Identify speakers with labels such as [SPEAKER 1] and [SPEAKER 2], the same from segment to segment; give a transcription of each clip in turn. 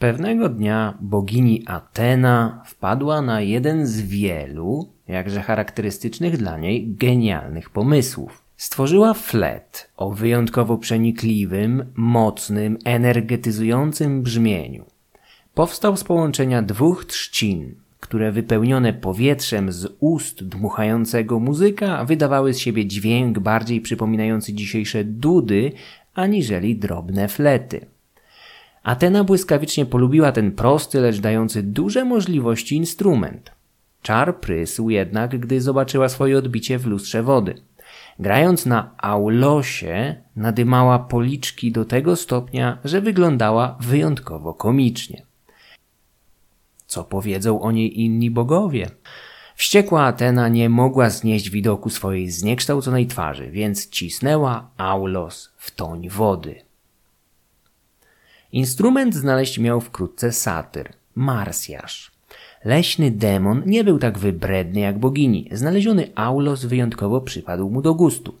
[SPEAKER 1] Pewnego dnia bogini Atena wpadła na jeden z wielu, jakże charakterystycznych dla niej, genialnych pomysłów. Stworzyła flet o wyjątkowo przenikliwym, mocnym, energetyzującym brzmieniu. Powstał z połączenia dwóch trzcin, które wypełnione powietrzem z ust dmuchającego muzyka wydawały z siebie dźwięk bardziej przypominający dzisiejsze dudy aniżeli drobne flety. Atena błyskawicznie polubiła ten prosty, lecz dający duże możliwości instrument. Czar prysł jednak, gdy zobaczyła swoje odbicie w lustrze wody. Grając na aulosie, nadymała policzki do tego stopnia, że wyglądała wyjątkowo komicznie. Co powiedzą o niej inni bogowie? Wściekła Atena nie mogła znieść widoku swojej zniekształconej twarzy, więc cisnęła aulos w toń wody. Instrument znaleźć miał wkrótce satyr, marsjasz. Leśny demon nie był tak wybredny jak bogini. Znaleziony aulos wyjątkowo przypadł mu do gustu.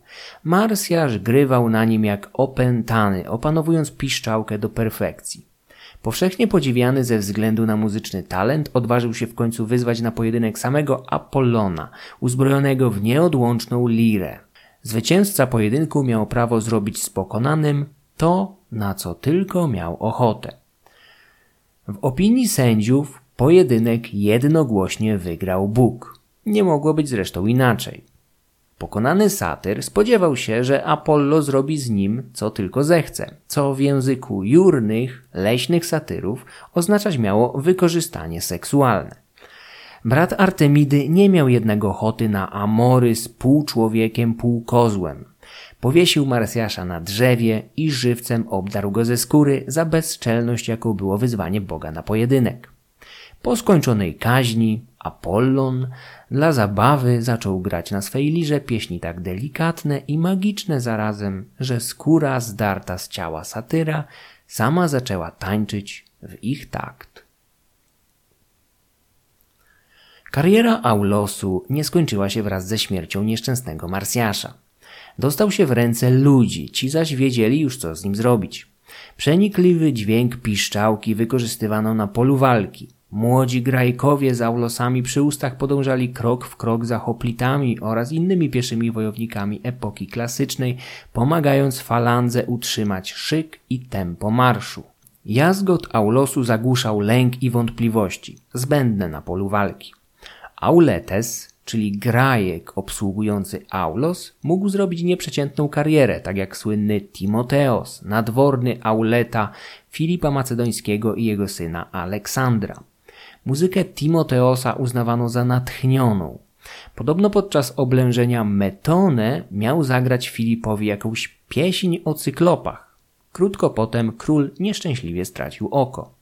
[SPEAKER 1] Marsjasz grywał na nim jak opętany, opanowując piszczałkę do perfekcji. Powszechnie podziwiany ze względu na muzyczny talent, odważył się w końcu wyzwać na pojedynek samego Apollona, uzbrojonego w nieodłączną lirę. Zwycięzca pojedynku miał prawo zrobić z pokonanym to, na co tylko miał ochotę. W opinii sędziów pojedynek jednogłośnie wygrał Bóg. Nie mogło być zresztą inaczej. Pokonany satyr spodziewał się, że Apollo zrobi z nim co tylko zechce, co w języku jurnych, leśnych satyrów oznaczać miało wykorzystanie seksualne. Brat Artemidy nie miał jednak ochoty na amory z pół człowiekiem, pół kozłem. Powiesił Marsjasza na drzewie i żywcem obdarł go ze skóry za bezczelność, jaką było wyzwanie Boga na pojedynek. Po skończonej kaźni Apollon dla zabawy zaczął grać na swej lirze pieśni tak delikatne i magiczne zarazem, że skóra zdarta z ciała satyra sama zaczęła tańczyć w ich takt. Kariera Aulosu nie skończyła się wraz ze śmiercią nieszczęsnego Marsjasza. Dostał się w ręce ludzi, ci zaś wiedzieli już co z nim zrobić. Przenikliwy dźwięk piszczałki wykorzystywano na polu walki – Młodzi grajkowie z aulosami przy ustach podążali krok w krok za hoplitami oraz innymi pieszymi wojownikami epoki klasycznej, pomagając falandze utrzymać szyk i tempo marszu. Jazgot aulosu zagłuszał lęk i wątpliwości, zbędne na polu walki. Auletes, czyli grajek obsługujący aulos, mógł zrobić nieprzeciętną karierę, tak jak słynny Timoteos, nadworny auleta Filipa Macedońskiego i jego syna Aleksandra. Muzykę Timoteosa uznawano za natchnioną. Podobno podczas oblężenia Metone miał zagrać Filipowi jakąś pieśń o cyklopach. Krótko potem król nieszczęśliwie stracił oko.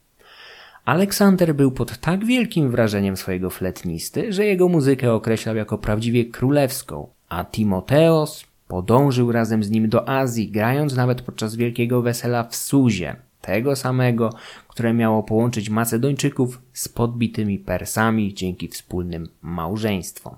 [SPEAKER 1] Aleksander był pod tak wielkim wrażeniem swojego fletnisty, że jego muzykę określał jako prawdziwie królewską, a Timoteos podążył razem z nim do Azji, grając nawet podczas wielkiego wesela w Suzie, tego samego, które miało połączyć Macedończyków z podbitymi Persami dzięki wspólnym małżeństwom.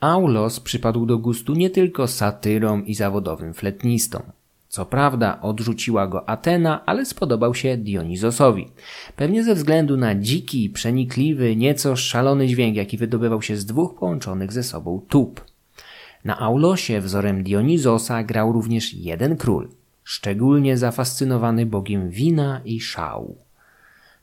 [SPEAKER 1] Aulos przypadł do gustu nie tylko satyrom i zawodowym fletnistom. Co prawda odrzuciła go Atena, ale spodobał się Dionizosowi. Pewnie ze względu na dziki, przenikliwy, nieco szalony dźwięk, jaki wydobywał się z dwóch połączonych ze sobą tub. Na Aulosie wzorem Dionizosa grał również jeden król, szczególnie zafascynowany bogiem wina i szału.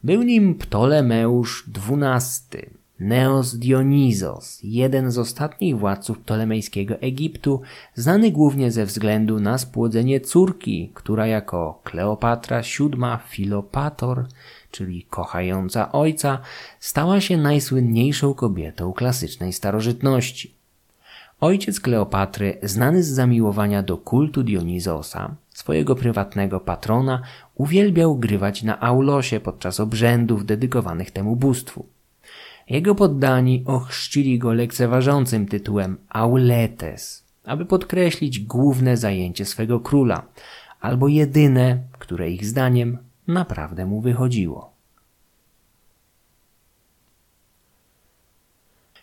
[SPEAKER 1] Był nim Ptolemeusz XII, Neos Dionizos, jeden z ostatnich władców ptolemejskiego Egiptu, znany głównie ze względu na spłodzenie córki, która jako Kleopatra VII Filopator, czyli kochająca ojca, stała się najsłynniejszą kobietą klasycznej starożytności. Ojciec Kleopatry, znany z zamiłowania do kultu Dionizosa, swojego prywatnego patrona, uwielbiał grywać na aulosie podczas obrzędów dedykowanych temu bóstwu. Jego poddani ochrzcili go lekceważącym tytułem Auletes, aby podkreślić główne zajęcie swego króla, albo jedyne, które ich zdaniem naprawdę mu wychodziło.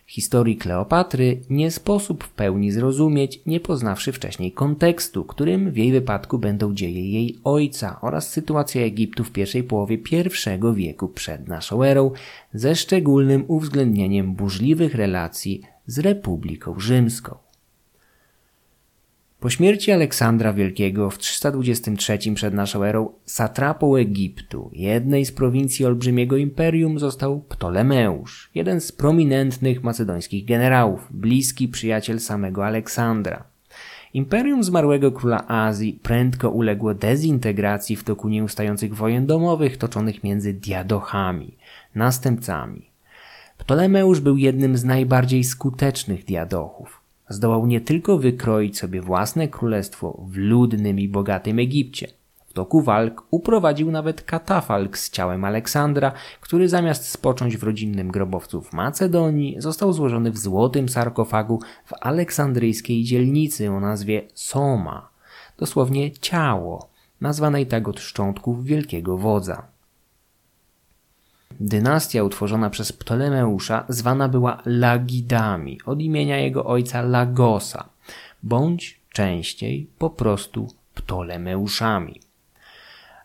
[SPEAKER 1] Historii Kleopatry nie sposób w pełni zrozumieć, nie poznawszy wcześniej kontekstu, którym w jej wypadku będą dzieje jej ojca oraz sytuacja Egiptu w pierwszej połowie I wieku przed naszą erą, ze szczególnym uwzględnieniem burzliwych relacji z Republiką Rzymską. Po śmierci Aleksandra Wielkiego w 323 przed naszą erą satrapą Egiptu, jednej z prowincji olbrzymiego imperium, został Ptolemeusz, jeden z prominentnych macedońskich generałów, bliski przyjaciel samego Aleksandra. Imperium zmarłego króla Azji prędko uległo dezintegracji w toku nieustających wojen domowych toczonych między diadochami, następcami. Ptolemeusz był jednym z najbardziej skutecznych diadochów zdołał nie tylko wykroić sobie własne królestwo w ludnym i bogatym Egipcie. W toku walk uprowadził nawet katafalk z ciałem Aleksandra, który zamiast spocząć w rodzinnym grobowcu w Macedonii, został złożony w złotym sarkofagu w aleksandryjskiej dzielnicy o nazwie Soma, dosłownie ciało, nazwanej tak od szczątków wielkiego wodza. Dynastia utworzona przez Ptolemeusza zwana była Lagidami od imienia jego ojca Lagosa, bądź częściej po prostu Ptolemeuszami.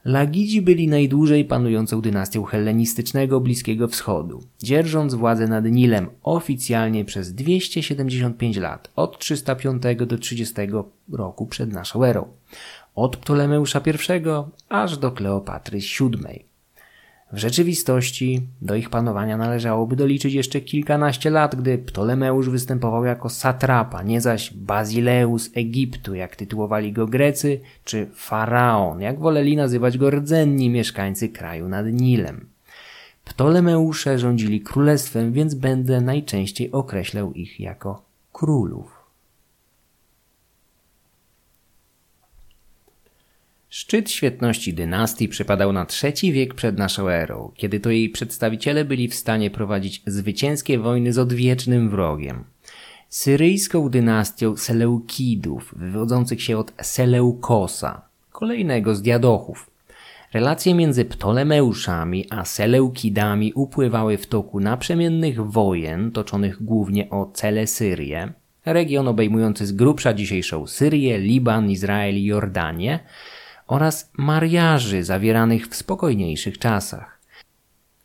[SPEAKER 1] Lagidzi byli najdłużej panującą dynastią hellenistycznego Bliskiego Wschodu, dzierżąc władzę nad Nilem oficjalnie przez 275 lat, od 305 do 30 roku przed naszą erą, od Ptolemeusza I aż do Kleopatry VII. W rzeczywistości do ich panowania należałoby doliczyć jeszcze kilkanaście lat, gdy Ptolemeusz występował jako satrapa, nie zaś Bazileus Egiptu, jak tytułowali go Grecy, czy faraon, jak woleli nazywać go rdzenni mieszkańcy kraju nad Nilem. Ptolemeusze rządzili królestwem, więc będę najczęściej określał ich jako królów. Szczyt świetności dynastii przypadał na trzeci wiek przed naszą erą, kiedy to jej przedstawiciele byli w stanie prowadzić zwycięskie wojny z odwiecznym wrogiem. Syryjską dynastią Seleukidów, wywodzących się od Seleukosa, kolejnego z diadochów. Relacje między Ptolemeuszami a Seleukidami upływały w toku naprzemiennych wojen toczonych głównie o Celesyrię, region obejmujący z grubsza dzisiejszą Syrię, Liban, Izrael i Jordanię, oraz mariaży zawieranych w spokojniejszych czasach.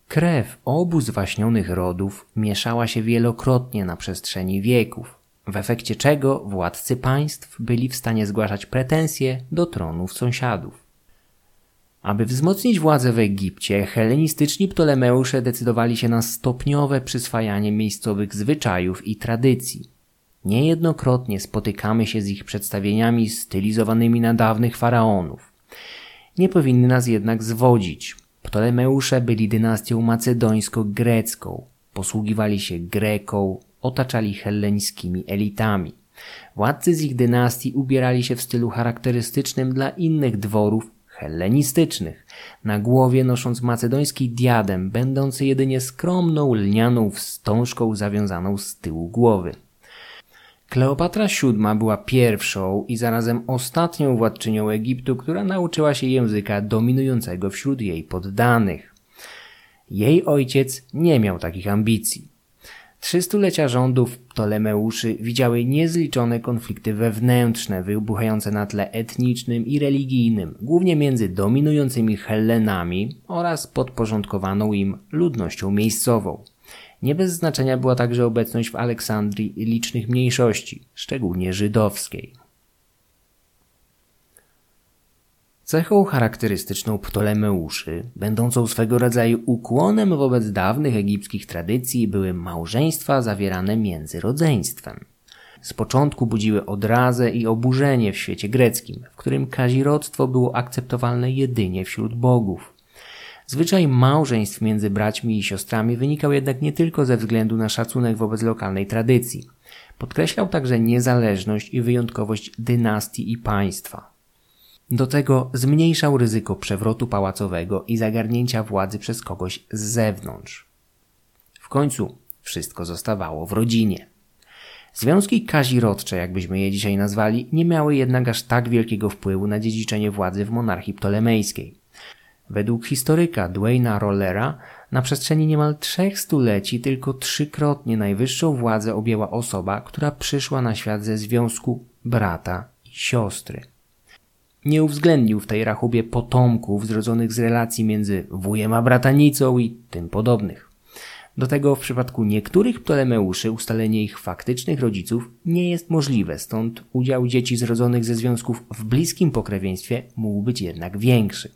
[SPEAKER 1] Krew obu zwaśnionych rodów mieszała się wielokrotnie na przestrzeni wieków, w efekcie czego władcy państw byli w stanie zgłaszać pretensje do tronów sąsiadów. Aby wzmocnić władzę w Egipcie, helenistyczni Ptolemeusze decydowali się na stopniowe przyswajanie miejscowych zwyczajów i tradycji. Niejednokrotnie spotykamy się z ich przedstawieniami stylizowanymi na dawnych faraonów nie powinny nas jednak zwodzić. Ptolemeusze byli dynastią macedońsko-grecką, posługiwali się Greką, otaczali helleńskimi elitami. Władcy z ich dynastii ubierali się w stylu charakterystycznym dla innych dworów hellenistycznych, na głowie nosząc macedoński diadem, będący jedynie skromną lnianą wstążką zawiązaną z tyłu głowy. Kleopatra VII była pierwszą i zarazem ostatnią władczynią Egiptu, która nauczyła się języka dominującego wśród jej poddanych. Jej ojciec nie miał takich ambicji. Trzy stulecia rządów Ptolemeuszy widziały niezliczone konflikty wewnętrzne, wybuchające na tle etnicznym i religijnym, głównie między dominującymi Hellenami oraz podporządkowaną im ludnością miejscową. Nie bez znaczenia była także obecność w Aleksandrii licznych mniejszości, szczególnie żydowskiej. Cechą charakterystyczną Ptolemeuszy, będącą swego rodzaju ukłonem wobec dawnych egipskich tradycji, były małżeństwa zawierane między rodzeństwem. Z początku budziły odrazę i oburzenie w świecie greckim, w którym kazirodztwo było akceptowalne jedynie wśród bogów. Zwyczaj małżeństw między braćmi i siostrami wynikał jednak nie tylko ze względu na szacunek wobec lokalnej tradycji. Podkreślał także niezależność i wyjątkowość dynastii i państwa. Do tego zmniejszał ryzyko przewrotu pałacowego i zagarnięcia władzy przez kogoś z zewnątrz. W końcu wszystko zostawało w rodzinie. Związki kazirodcze, jakbyśmy je dzisiaj nazwali, nie miały jednak aż tak wielkiego wpływu na dziedziczenie władzy w monarchii ptolemejskiej. Według historyka Dwayna Rollera na przestrzeni niemal trzech stuleci tylko trzykrotnie najwyższą władzę objęła osoba, która przyszła na świat ze związku brata i siostry. Nie uwzględnił w tej rachubie potomków zrodzonych z relacji między wujem a bratanicą i tym podobnych. Do tego w przypadku niektórych Ptolemeuszy ustalenie ich faktycznych rodziców nie jest możliwe, stąd udział dzieci zrodzonych ze związków w bliskim pokrewieństwie mógł być jednak większy.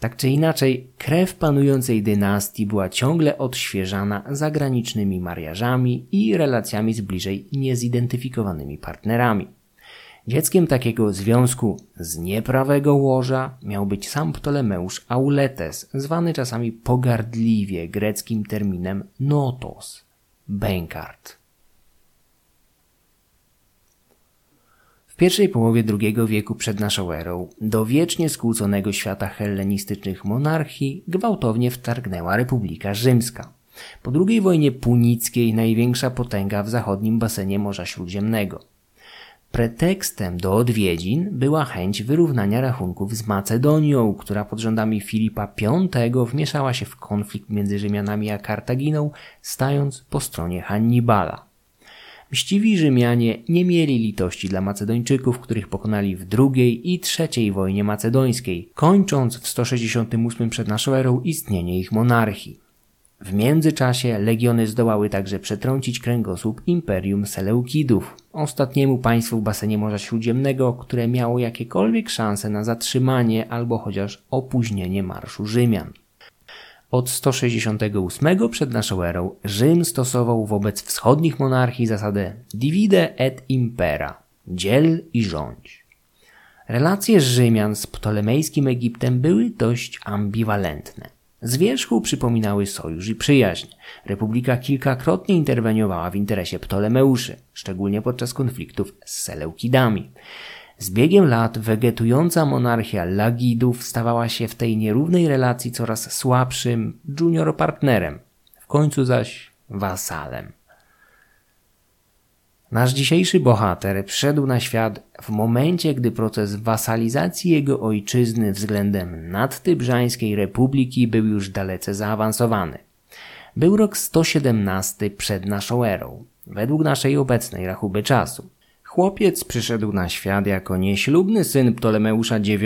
[SPEAKER 1] Tak czy inaczej, krew panującej dynastii była ciągle odświeżana zagranicznymi mariażami i relacjami z bliżej niezidentyfikowanymi partnerami. Dzieckiem takiego związku z nieprawego łoża miał być sam Ptolemeusz Auletes, zwany czasami pogardliwie greckim terminem notos, bękart. Pierwszej połowie II wieku przed naszą erą do wiecznie skłóconego świata hellenistycznych monarchii gwałtownie wtargnęła Republika Rzymska. Po II wojnie punickiej największa potęga w zachodnim basenie Morza Śródziemnego. Pretekstem do odwiedzin była chęć wyrównania rachunków z Macedonią, która pod rządami Filipa V wmieszała się w konflikt między Rzymianami a Kartaginą, stając po stronie Hannibala. Mściwi Rzymianie nie mieli litości dla Macedończyków, których pokonali w drugiej i trzeciej wojnie macedońskiej, kończąc w 168 przed naszą erą istnienie ich monarchii. W międzyczasie legiony zdołały także przetrącić kręgosłup Imperium Seleukidów, ostatniemu państwu w basenie Morza Śródziemnego, które miało jakiekolwiek szanse na zatrzymanie albo chociaż opóźnienie marszu Rzymian. Od 168 przed naszą erą Rzym stosował wobec wschodnich monarchii zasadę divide et impera, dziel i rządź. Relacje Rzymian z ptolemejskim Egiptem były dość ambiwalentne. Z wierzchu przypominały sojusz i przyjaźń. Republika kilkakrotnie interweniowała w interesie Ptolemeuszy, szczególnie podczas konfliktów z Seleukidami. Z biegiem lat wegetująca monarchia Lagidów stawała się w tej nierównej relacji coraz słabszym junior partnerem, w końcu zaś wasalem. Nasz dzisiejszy bohater wszedł na świat w momencie, gdy proces wasalizacji jego ojczyzny względem nadtybrzańskiej republiki był już dalece zaawansowany. Był rok 117 przed naszą erą, według naszej obecnej rachuby czasu. Chłopiec przyszedł na świat jako nieślubny syn Ptolemeusza IX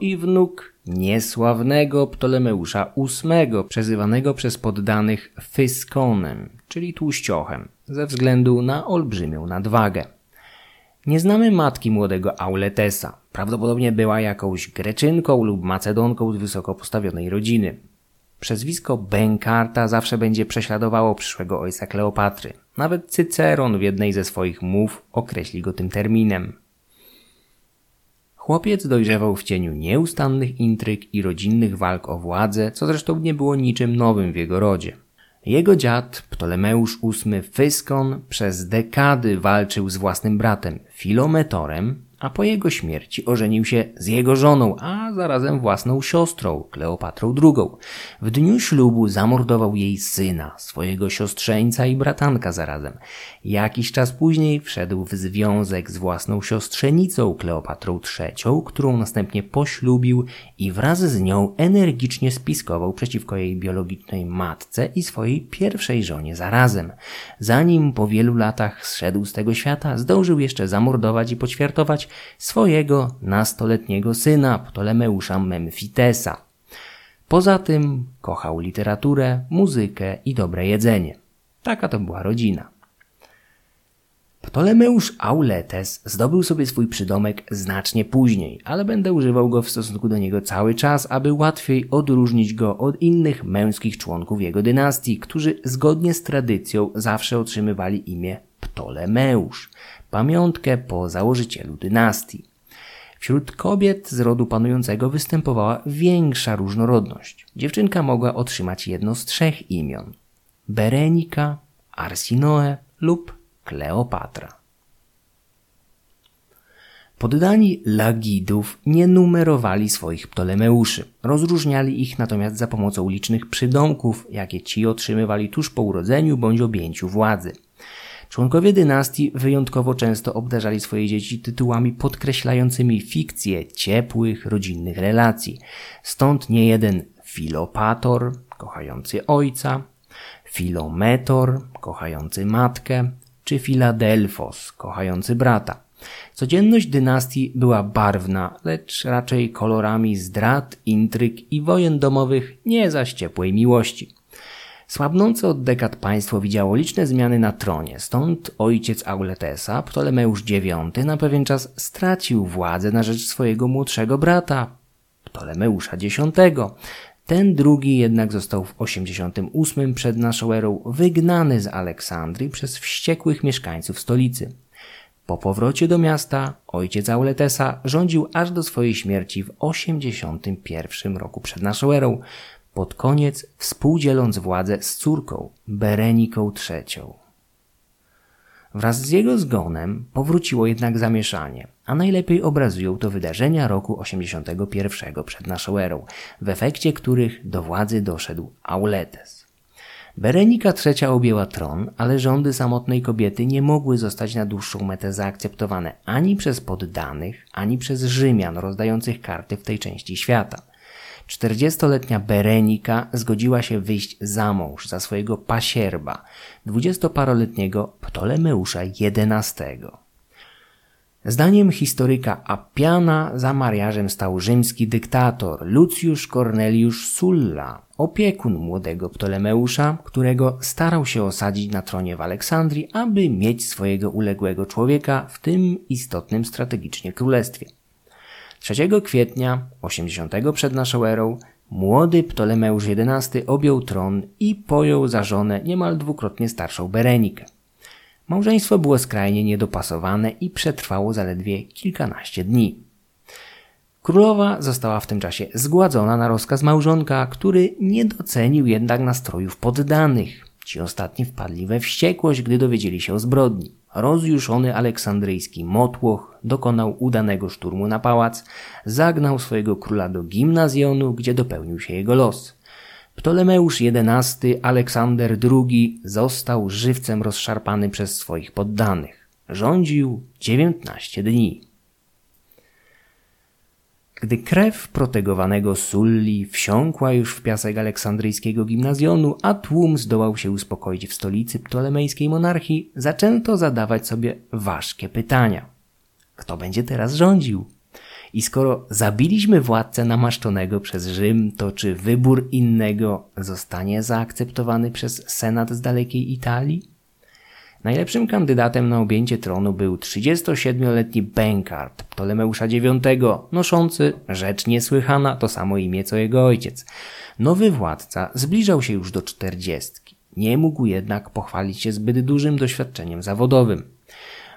[SPEAKER 1] i wnuk niesławnego Ptolemeusza VIII, przezywanego przez poddanych Fyskonem, czyli tłuściochem, ze względu na olbrzymią nadwagę. Nie znamy matki młodego Auletesa. Prawdopodobnie była jakąś Greczynką lub Macedonką z wysoko postawionej rodziny. Przezwisko Benkarta zawsze będzie prześladowało przyszłego ojca Kleopatry. Nawet Cyceron w jednej ze swoich mów określi go tym terminem. Chłopiec dojrzewał w cieniu nieustannych intryg i rodzinnych walk o władzę, co zresztą nie było niczym nowym w jego rodzie. Jego dziad, Ptolemeusz VIII Fyskon, przez dekady walczył z własnym bratem Filometorem, a po jego śmierci ożenił się z jego żoną, a zarazem własną siostrą, Kleopatrą II. W dniu ślubu zamordował jej syna, swojego siostrzeńca i bratanka zarazem. Jakiś czas później wszedł w związek z własną siostrzenicą, Kleopatrą III, którą następnie poślubił i wraz z nią energicznie spiskował przeciwko jej biologicznej matce i swojej pierwszej żonie zarazem. Zanim po wielu latach zszedł z tego świata, zdążył jeszcze zamordować i poćwiartować swojego nastoletniego syna Ptolemeusza Memfitesa. Poza tym kochał literaturę, muzykę i dobre jedzenie. Taka to była rodzina. Ptolemeusz Auletes zdobył sobie swój przydomek znacznie później, ale będę używał go w stosunku do niego cały czas, aby łatwiej odróżnić go od innych męskich członków jego dynastii, którzy zgodnie z tradycją zawsze otrzymywali imię Ptolemeusz pamiątkę po założycielu dynastii. Wśród kobiet z rodu panującego występowała większa różnorodność. Dziewczynka mogła otrzymać jedno z trzech imion: Berenika, Arsinoe lub Kleopatra. Poddani Lagidów nie numerowali swoich Ptolemeuszy. Rozróżniali ich natomiast za pomocą licznych przydomków, jakie ci otrzymywali tuż po urodzeniu bądź objęciu władzy. Członkowie dynastii wyjątkowo często obdarzali swoje dzieci tytułami podkreślającymi fikcję ciepłych, rodzinnych relacji. Stąd nie jeden Filopator, kochający ojca, Filometor, kochający matkę, czy Filadelfos, kochający brata. Codzienność dynastii była barwna, lecz raczej kolorami zdrad, intryg i wojen domowych, nie zaś ciepłej miłości. Słabnące od dekad państwo widziało liczne zmiany na tronie, stąd ojciec Auletesa, Ptolemeusz IX, na pewien czas stracił władzę na rzecz swojego młodszego brata, Ptolemeusza X. Ten drugi jednak został w 88 przed naszą erą wygnany z Aleksandrii przez wściekłych mieszkańców stolicy. Po powrocie do miasta ojciec Auletesa rządził aż do swojej śmierci w 81 roku przed naszą erą, pod koniec współdzieląc władzę z córką Bereniką III. Wraz z jego zgonem powróciło jednak zamieszanie, a najlepiej obrazują to wydarzenia roku 81 przed naszą erą, w efekcie których do władzy doszedł Auletes. Berenika III objęła tron, ale rządy samotnej kobiety nie mogły zostać na dłuższą metę zaakceptowane ani przez poddanych, ani przez Rzymian rozdających karty w tej części świata. Czterdziestoletnia Berenika zgodziła się wyjść za mąż za swojego pasierba, dwudziestoparoletniego Ptolemeusza XI. Zdaniem historyka Appiana za mariażem stał rzymski dyktator Lucius Cornelius Sulla, opiekun młodego Ptolemeusza, którego starał się osadzić na tronie w Aleksandrii, aby mieć swojego uległego człowieka w tym istotnym strategicznie królestwie. 3 kwietnia 80 przed naszą erą młody Ptolemeusz XI objął tron i pojął za żonę niemal dwukrotnie starszą Berenikę. Małżeństwo było skrajnie niedopasowane i przetrwało zaledwie kilkanaście dni. Królowa została w tym czasie zgładzona na rozkaz małżonka, który nie docenił jednak nastrojów poddanych. Ci ostatni wpadli we wściekłość, gdy dowiedzieli się o zbrodni. Rozjuszony aleksandryjski motłoch dokonał udanego szturmu na pałac, zagnał swojego króla do gimnazjonu, gdzie dopełnił się jego los. Ptolemeusz XI, Aleksander II został żywcem rozszarpany przez swoich poddanych. Rządził 19 dni. Gdy krew protegowanego Sulli wsiąkła już w piasek aleksandryjskiego gimnazjonu, a tłum zdołał się uspokoić w stolicy ptolemejskiej monarchii, zaczęto zadawać sobie ważkie pytania. Kto będzie teraz rządził? I skoro zabiliśmy władcę namaszczonego przez Rzym, to czy wybór innego zostanie zaakceptowany przez Senat z dalekiej Italii? Najlepszym kandydatem na objęcie tronu był 37-letni Benkart Ptolemeusza IX, noszący, rzecz niesłychana, to samo imię co jego ojciec. Nowy władca zbliżał się już do czterdziestki. Nie mógł jednak pochwalić się zbyt dużym doświadczeniem zawodowym.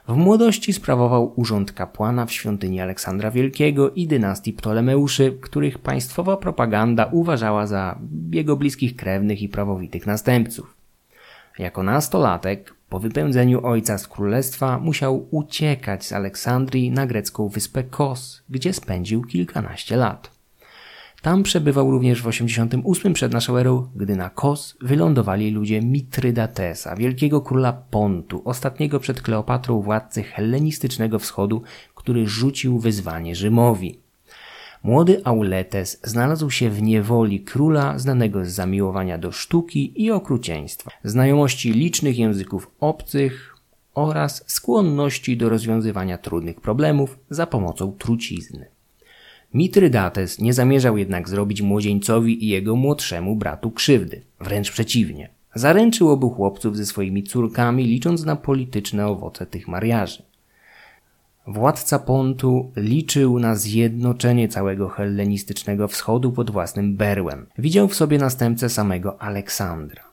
[SPEAKER 1] W młodości sprawował urząd kapłana w świątyni Aleksandra Wielkiego i dynastii Ptolemeuszy, których państwowa propaganda uważała za jego bliskich krewnych i prawowitych następców. Jako nastolatek, po wypędzeniu ojca z królestwa, musiał uciekać z Aleksandrii na grecką wyspę Kos, gdzie spędził kilkanaście lat. Tam przebywał również w 88 przed naszą erą, gdy na Kos wylądowali ludzie Mitrydatesa, wielkiego króla Pontu, ostatniego przed Kleopatrą władcy hellenistycznego wschodu, który rzucił wyzwanie Rzymowi. Młody Auletes znalazł się w niewoli króla znanego z zamiłowania do sztuki i okrucieństwa, znajomości licznych języków obcych oraz skłonności do rozwiązywania trudnych problemów za pomocą trucizny. Mitrydates nie zamierzał jednak zrobić młodzieńcowi i jego młodszemu bratu krzywdy. Wręcz przeciwnie. Zaręczył obu chłopców ze swoimi córkami, licząc na polityczne owoce tych mariaży. Władca Pontu liczył na zjednoczenie całego hellenistycznego wschodu pod własnym berłem. Widział w sobie następcę samego Aleksandra.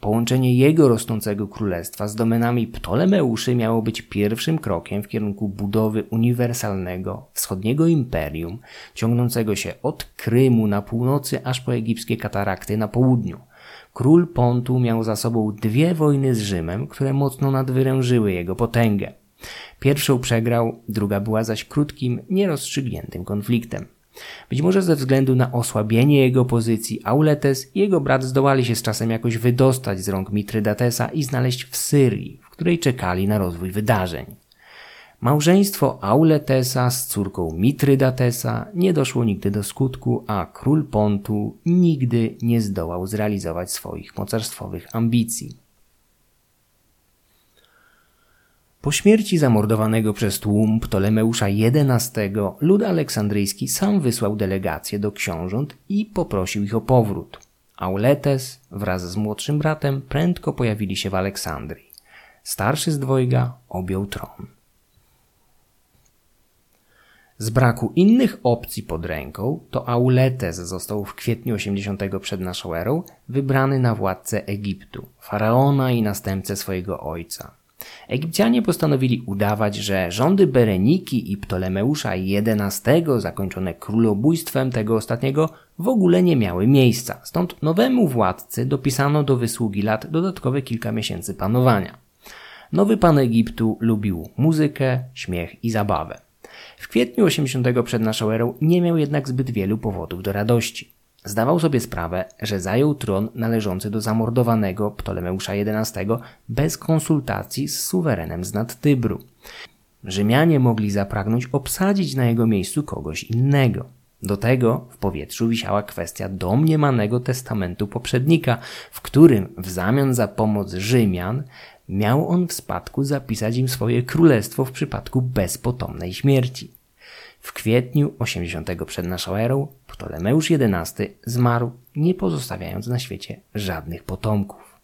[SPEAKER 1] Połączenie jego rosnącego królestwa z domenami Ptolemeuszy miało być pierwszym krokiem w kierunku budowy uniwersalnego wschodniego imperium, ciągnącego się od Krymu na północy aż po egipskie katarakty na południu. Król Pontu miał za sobą dwie wojny z Rzymem, które mocno nadwyrężyły jego potęgę. Pierwszą przegrał, druga była zaś krótkim, nierozstrzygniętym konfliktem. Być może ze względu na osłabienie jego pozycji, Auletes i jego brat zdołali się z czasem jakoś wydostać z rąk Mitrydatesa i znaleźć w Syrii, w której czekali na rozwój wydarzeń. Małżeństwo Auletesa z córką Mitrydatesa nie doszło nigdy do skutku, a król Pontu nigdy nie zdołał zrealizować swoich mocarstwowych ambicji. Po śmierci zamordowanego przez tłum Ptolemeusza XI lud aleksandryjski sam wysłał delegację do książąt i poprosił ich o powrót. Auletes wraz z młodszym bratem prędko pojawili się w Aleksandrii. Starszy z dwojga objął tron. Z braku innych opcji pod ręką, to Auletes został w kwietniu 80 przed naszą erą wybrany na władcę Egiptu, faraona i następcę swojego ojca. Egipcjanie postanowili udawać, że rządy Bereniki i Ptolemeusza XI, zakończone królobójstwem tego ostatniego, w ogóle nie miały miejsca. Stąd nowemu władcy dopisano do wysługi lat dodatkowe kilka miesięcy panowania. Nowy pan Egiptu lubił muzykę, śmiech i zabawę. W kwietniu 80 przed naszą erą nie miał jednak zbyt wielu powodów do radości. Zdawał sobie sprawę, że zajął tron należący do zamordowanego Ptolemeusza XI bez konsultacji z suwerenem z nad Tybru. Rzymianie mogli zapragnąć obsadzić na jego miejscu kogoś innego. Do tego w powietrzu wisiała kwestia domniemanego testamentu poprzednika, w którym w zamian za pomoc Rzymian miał on w spadku zapisać im swoje królestwo w przypadku bezpotomnej śmierci. W kwietniu 80 przed naszą erą Ptolemeusz XI zmarł, nie pozostawiając na świecie żadnych potomków.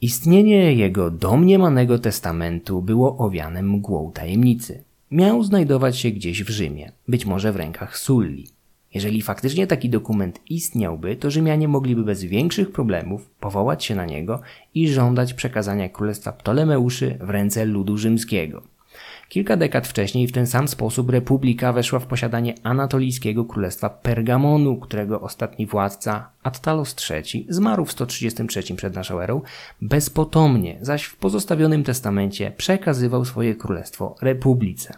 [SPEAKER 1] Istnienie jego domniemanego testamentu było owiane mgłą tajemnicy. Miał znajdować się gdzieś w Rzymie, być może w rękach Sulli. Jeżeli faktycznie taki dokument istniałby, to Rzymianie mogliby bez większych problemów powołać się na niego i żądać przekazania królestwa Ptolemeuszy w ręce ludu rzymskiego. Kilka dekad wcześniej w ten sam sposób republika weszła w posiadanie anatolijskiego królestwa Pergamonu, którego ostatni władca, Attalos III, zmarł w 133 przed naszą erą, bezpotomnie, zaś w pozostawionym testamencie przekazywał swoje królestwo republice.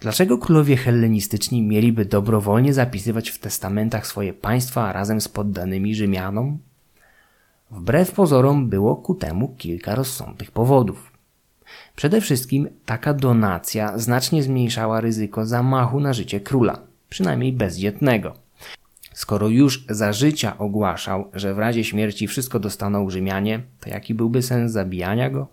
[SPEAKER 1] Dlaczego królowie hellenistyczni mieliby dobrowolnie zapisywać w testamentach swoje państwa razem z poddanymi Rzymianom? Wbrew pozorom było ku temu kilka rozsądnych powodów. Przede wszystkim taka donacja znacznie zmniejszała ryzyko zamachu na życie króla, przynajmniej bezdzietnego. Skoro już za życia ogłaszał, że w razie śmierci wszystko dostaną Rzymianie, to jaki byłby sens zabijania go?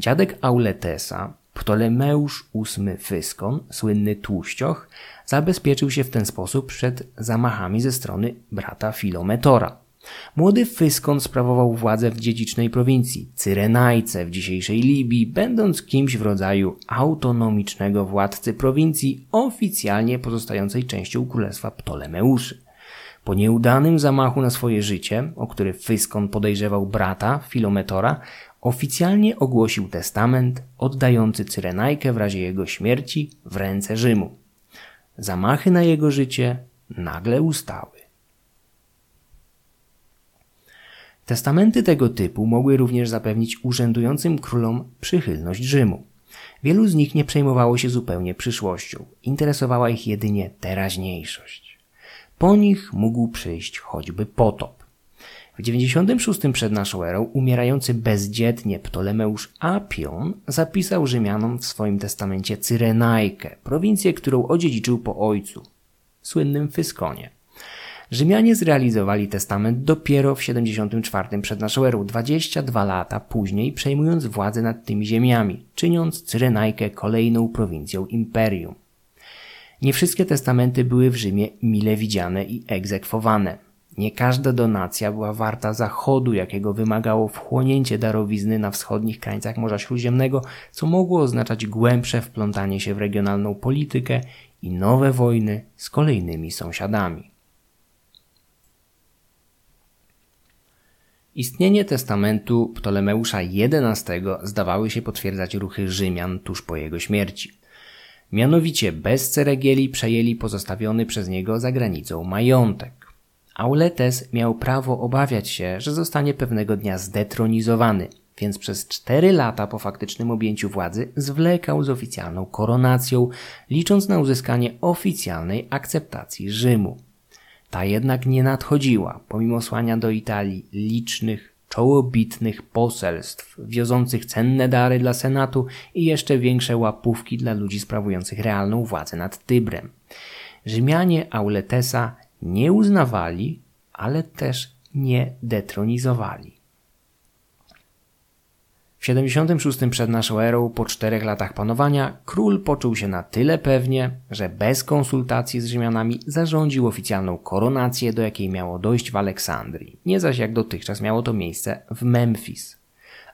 [SPEAKER 1] Dziadek Auletesa, Ptolemeusz VIII Fyskon, słynny tłuścioch, zabezpieczył się w ten sposób przed zamachami ze strony brata Filometora. Młody Fyskon sprawował władzę w dziedzicznej prowincji, Cyrenajce w dzisiejszej Libii, będąc kimś w rodzaju autonomicznego władcy prowincji oficjalnie pozostającej częścią królestwa Ptolemeuszy. Po nieudanym zamachu na swoje życie, o który Fyskon podejrzewał brata, Filometora, oficjalnie ogłosił testament oddający Cyrenajkę w razie jego śmierci w ręce Rzymu. Zamachy na jego życie nagle ustały. Testamenty tego typu mogły również zapewnić urzędującym królom przychylność Rzymu. Wielu z nich nie przejmowało się zupełnie przyszłością, interesowała ich jedynie teraźniejszość. Po nich mógł przyjść choćby potop. W 96 przed naszą erą umierający bezdzietnie Ptolemeusz Apion zapisał Rzymianom w swoim testamencie Cyrenajkę, prowincję, którą odziedziczył po ojcu, słynnym Fyskonie. Rzymianie zrealizowali testament dopiero w 74 przed naszą erą, 22 lata później przejmując władzę nad tymi ziemiami, czyniąc Cyrenajkę kolejną prowincją imperium. Nie wszystkie testamenty były w Rzymie mile widziane i egzekwowane. Nie każda donacja była warta zachodu, jakiego wymagało wchłonięcie darowizny na wschodnich krańcach Morza Śródziemnego, co mogło oznaczać głębsze wplątanie się w regionalną politykę i nowe wojny z kolejnymi sąsiadami. Istnienie testamentu Ptolemeusza XI zdawały się potwierdzać ruchy Rzymian tuż po jego śmierci. Mianowicie bez ceregieli przejęli pozostawiony przez niego za granicą majątek. Auletes miał prawo obawiać się, że zostanie pewnego dnia zdetronizowany, więc przez cztery lata po faktycznym objęciu władzy zwlekał z oficjalną koronacją, licząc na uzyskanie oficjalnej akceptacji Rzymu. Ta jednak nie nadchodziła, pomimo słania do Italii licznych czołobitnych poselstw, wiozących cenne dary dla Senatu i jeszcze większe łapówki dla ludzi sprawujących realną władzę nad Tybrem. Rzymianie Auletesa nie uznawali, ale też nie detronizowali. W 76 przed naszą erą, po czterech latach panowania, król poczuł się na tyle pewnie, że bez konsultacji z Rzymianami zarządził oficjalną koronację, do jakiej miało dojść w Aleksandrii, nie zaś jak dotychczas miało to miejsce w Memphis.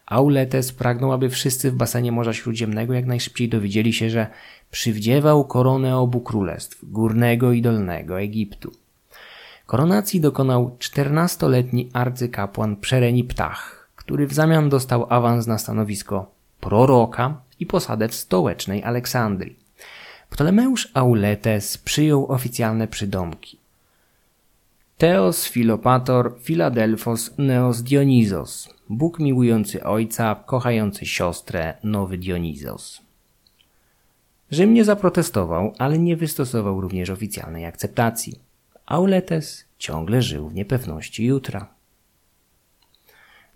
[SPEAKER 1] Auletes pragnął, aby wszyscy w basenie Morza Śródziemnego jak najszybciej dowiedzieli się, że przywdziewał koronę obu królestw, górnego i dolnego Egiptu. Koronacji dokonał czternastoletni arcykapłan Przereni Ptach, który w zamian dostał awans na stanowisko proroka i posadę w stołecznej Aleksandrii. Ptolemeusz Auletes przyjął oficjalne przydomki. Teos Filopator Philadelphos Neos Dionizos, Bóg miłujący ojca, kochający siostrę, nowy Dionizos. Rzym nie zaprotestował, ale nie wystosował również oficjalnej akceptacji. Auletes ciągle żył w niepewności jutra.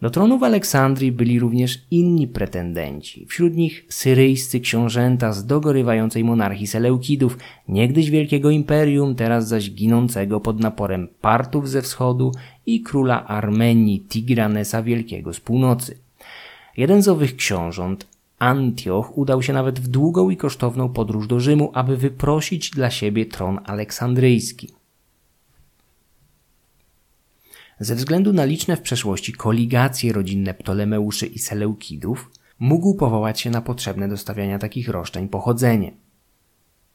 [SPEAKER 1] Do tronu w Aleksandrii byli również inni pretendenci, wśród nich syryjscy książęta z dogorywającej monarchii Seleukidów, niegdyś wielkiego imperium, teraz zaś ginącego pod naporem Partów ze wschodu i króla Armenii Tigranesa Wielkiego z północy. Jeden z owych książąt, Antioch, udał się nawet w długą i kosztowną podróż do Rzymu, aby wyprosić dla siebie tron aleksandryjski. Ze względu na liczne w przeszłości koligacje rodzinne Ptolemeuszy i Seleukidów, mógł powołać się na potrzebne do stawiania takich roszczeń pochodzenie.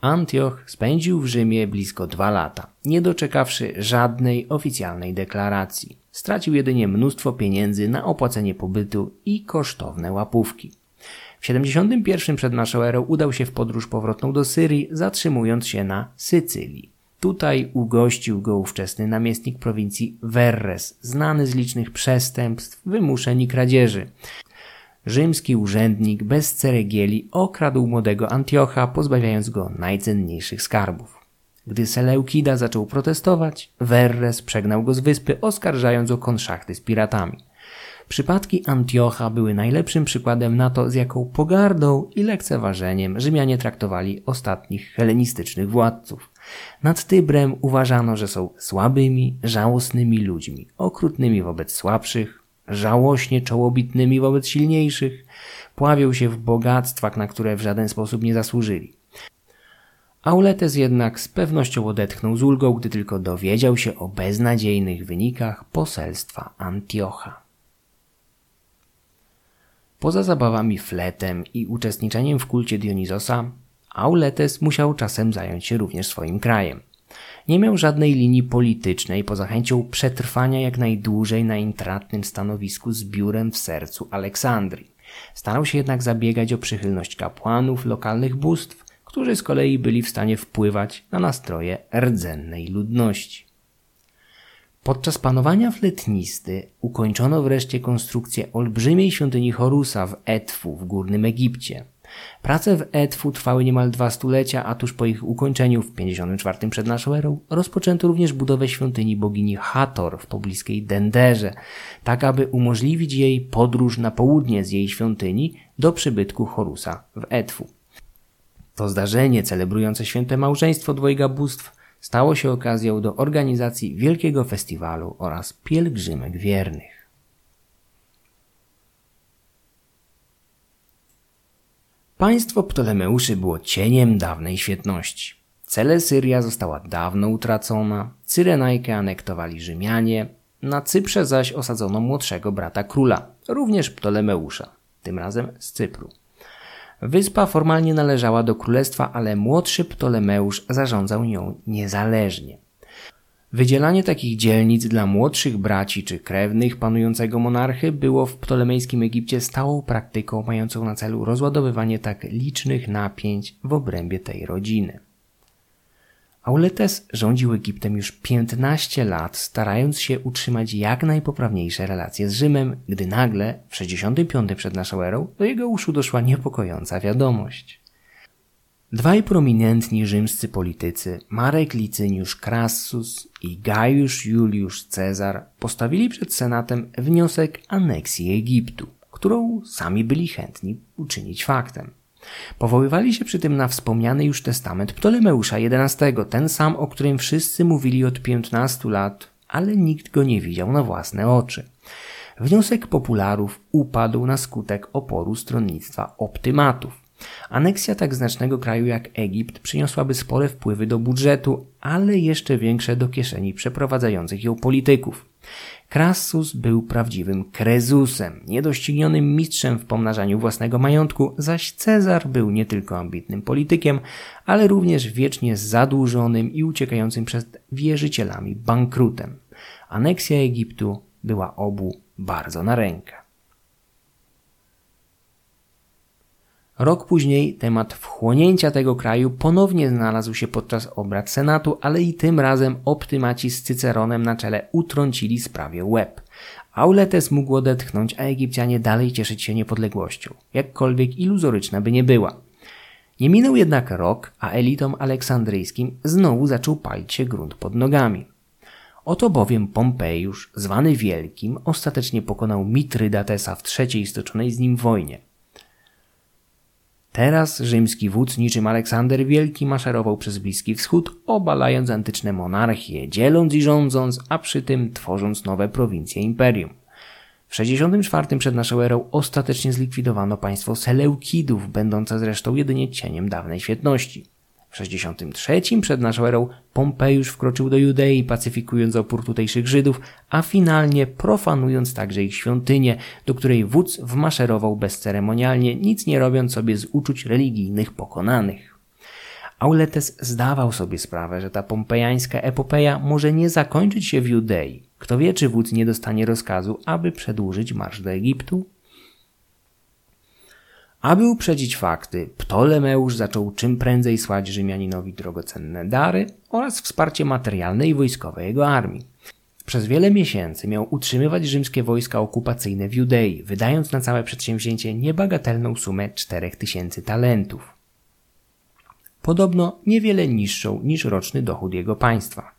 [SPEAKER 1] Antioch spędził w Rzymie blisko dwa lata, nie doczekawszy żadnej oficjalnej deklaracji. Stracił jedynie mnóstwo pieniędzy na opłacenie pobytu i kosztowne łapówki. W 71 przed naszą erą udał się w podróż powrotną do Syrii, zatrzymując się na Sycylii. Tutaj ugościł go ówczesny namiestnik prowincji Verres, znany z licznych przestępstw, wymuszeń i kradzieży. Rzymski urzędnik bez ceregieli okradł młodego Antiocha, pozbawiając go najcenniejszych skarbów. Gdy Seleukida zaczął protestować, Verres przegnał go z wyspy, oskarżając o konszachty z piratami. Przypadki Antiocha były najlepszym przykładem na to, z jaką pogardą i lekceważeniem Rzymianie traktowali ostatnich helenistycznych władców. Nad Tybrem uważano, że są słabymi, żałosnymi ludźmi, okrutnymi wobec słabszych, żałośnie czołobitnymi wobec silniejszych, pławią się w bogactwach, na które w żaden sposób nie zasłużyli. Auletes jednak z pewnością odetchnął z ulgą, gdy tylko dowiedział się o beznadziejnych wynikach poselstwa Antiocha. Poza zabawami fletem i uczestniczeniem w kulcie Dionizosa, Auletes musiał czasem zająć się również swoim krajem. Nie miał żadnej linii politycznej poza chęcią przetrwania jak najdłużej na intratnym stanowisku z biurem w sercu Aleksandrii. Starał się jednak zabiegać o przychylność kapłanów lokalnych bóstw, którzy z kolei byli w stanie wpływać na nastroje rdzennej ludności. Podczas panowania fletnisty ukończono wreszcie konstrukcję olbrzymiej świątyni Horusa w Etfu w Górnym Egipcie. Prace w Edfu trwały niemal dwa stulecia, a tuż po ich ukończeniu w 54 przed naszą erą rozpoczęto również budowę świątyni bogini Hator w pobliskiej Denderze, tak aby umożliwić jej podróż na południe z jej świątyni do przybytku Horusa w Edfu. To zdarzenie celebrujące święte małżeństwo dwojga bóstw stało się okazją do organizacji wielkiego festiwalu oraz pielgrzymek wiernych. Państwo Ptolemeuszy było cieniem dawnej świetności. Cele Syria została dawno utracona, Cyrenajkę anektowali Rzymianie, na Cyprze zaś osadzono młodszego brata króla, również Ptolemeusza, tym razem z Cypru. Wyspa formalnie należała do królestwa, ale młodszy Ptolemeusz zarządzał nią niezależnie. Wydzielanie takich dzielnic dla młodszych braci czy krewnych panującego monarchy było w ptolemejskim Egipcie stałą praktyką mającą na celu rozładowywanie tak licznych napięć w obrębie tej rodziny. Auletes rządził Egiptem już 15 lat, starając się utrzymać jak najpoprawniejsze relacje z Rzymem, gdy nagle, w 65 przed naszą erą, do jego uszu doszła niepokojąca wiadomość. Dwaj prominentni rzymscy politycy, Marek Licyniusz Crassus i Gaius Juliusz Cezar, postawili przed Senatem wniosek aneksji Egiptu, którą sami byli chętni uczynić faktem. Powoływali się przy tym na wspomniany już testament Ptolemeusza XI, ten sam, o którym wszyscy mówili od 15 lat, ale nikt go nie widział na własne oczy. Wniosek popularów upadł na skutek oporu stronnictwa optymatów. Aneksja tak znacznego kraju jak Egipt przyniosłaby spore wpływy do budżetu, ale jeszcze większe do kieszeni przeprowadzających ją polityków. Crassus był prawdziwym krezusem, niedoścignionym mistrzem w pomnażaniu własnego majątku, zaś Cezar był nie tylko ambitnym politykiem, ale również wiecznie zadłużonym i uciekającym przed wierzycielami bankrutem. Aneksja Egiptu była obu bardzo na rękę. Rok później temat wchłonięcia tego kraju ponownie znalazł się podczas obrad Senatu, ale i tym razem optymaci z Cyceronem na czele utrącili sprawie łeb. Auletes mógł odetchnąć, a Egipcjanie dalej cieszyć się niepodległością, jakkolwiek iluzoryczna by nie była. Nie minął jednak rok, a elitom aleksandryjskim znowu zaczął palić się grunt pod nogami. Oto bowiem Pompejusz, zwany Wielkim, ostatecznie pokonał Mitrydatesa w trzeciej stoczonej z nim wojnie. Teraz rzymski wódz niczym Aleksander Wielki maszerował przez Bliski Wschód, obalając antyczne monarchie, dzieląc i rządząc, a przy tym tworząc nowe prowincje imperium. W 64 przed naszą erą ostatecznie zlikwidowano państwo Seleukidów, będące zresztą jedynie cieniem dawnej świetności. W 63 przed naszą erą Pompejusz wkroczył do Judei, pacyfikując opór tutejszych Żydów, a finalnie profanując także ich świątynię, do której wódz wmaszerował bezceremonialnie, nic nie robiąc sobie z uczuć religijnych pokonanych. Auletes zdawał sobie sprawę, że ta pompejańska epopeja może nie zakończyć się w Judei. Kto wie, czy wódz nie dostanie rozkazu, aby przedłużyć marsz do Egiptu? Aby uprzedzić fakty, Ptolemeusz zaczął czym prędzej słać Rzymianinowi drogocenne dary oraz wsparcie materialne i wojskowe jego armii. Przez wiele miesięcy miał utrzymywać rzymskie wojska okupacyjne w Judei, wydając na całe przedsięwzięcie niebagatelną sumę 4000 talentów. Podobno niewiele niższą niż roczny dochód jego państwa.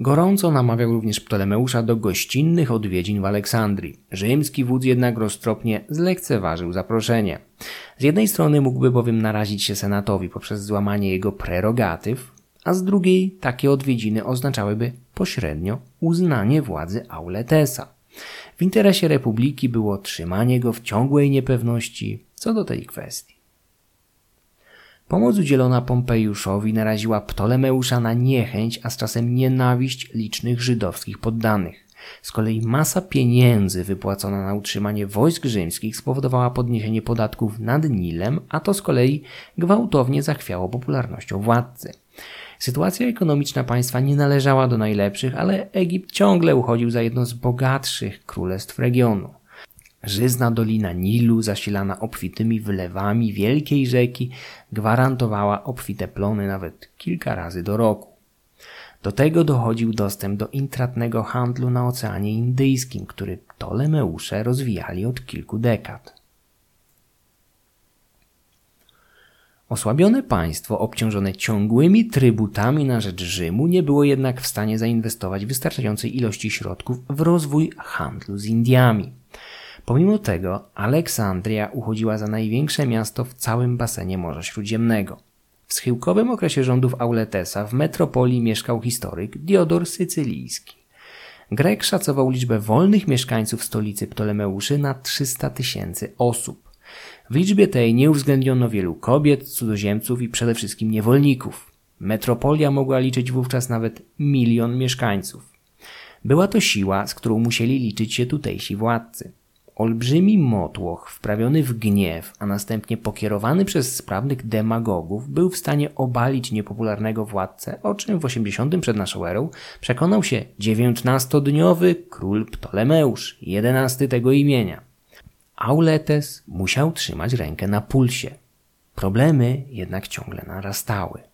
[SPEAKER 1] Gorąco namawiał również Ptolemeusza do gościnnych odwiedzin w Aleksandrii. Rzymski wódz jednak roztropnie zlekceważył zaproszenie. Z jednej strony mógłby bowiem narazić się senatowi poprzez złamanie jego prerogatyw, a z drugiej takie odwiedziny oznaczałyby pośrednio uznanie władzy Auletesa. W interesie republiki było trzymanie go w ciągłej niepewności co do tej kwestii. Pomoc udzielona Pompejuszowi naraziła Ptolemeusza na niechęć, a z czasem nienawiść licznych żydowskich poddanych. Z kolei masa pieniędzy wypłacona na utrzymanie wojsk rzymskich spowodowała podniesienie podatków nad Nilem, a to z kolei gwałtownie zachwiało popularnością władcy. Sytuacja ekonomiczna państwa nie należała do najlepszych, ale Egipt ciągle uchodził za jedno z bogatszych królestw regionu. Żyzna dolina Nilu, zasilana obfitymi wylewami wielkiej rzeki, gwarantowała obfite plony nawet kilka razy do roku. Do tego dochodził dostęp do intratnego handlu na Oceanie Indyjskim, który Ptolemeusze rozwijali od kilku dekad. Osłabione państwo, obciążone ciągłymi trybutami na rzecz Rzymu, nie było jednak w stanie zainwestować wystarczającej ilości środków w rozwój handlu z Indiami. Pomimo tego Aleksandria uchodziła za największe miasto w całym basenie Morza Śródziemnego. W schyłkowym okresie rządów Auletesa w metropolii mieszkał historyk Diodor Sycylijski. Grek szacował liczbę wolnych mieszkańców stolicy Ptolemeuszy na 300 tysięcy osób. W liczbie tej nie uwzględniono wielu kobiet, cudzoziemców i przede wszystkim niewolników. Metropolia mogła liczyć wówczas nawet milion mieszkańców. Była to siła, z którą musieli liczyć się tutejsi władcy. Olbrzymi motłoch, wprawiony w gniew, a następnie pokierowany przez sprawnych demagogów, był w stanie obalić niepopularnego władcę, o czym w 80 przed naszą erą przekonał się dziewiętnastodniowy król Ptolemeusz, jedenasty tego imienia. Auletes musiał trzymać rękę na pulsie. Problemy jednak ciągle narastały.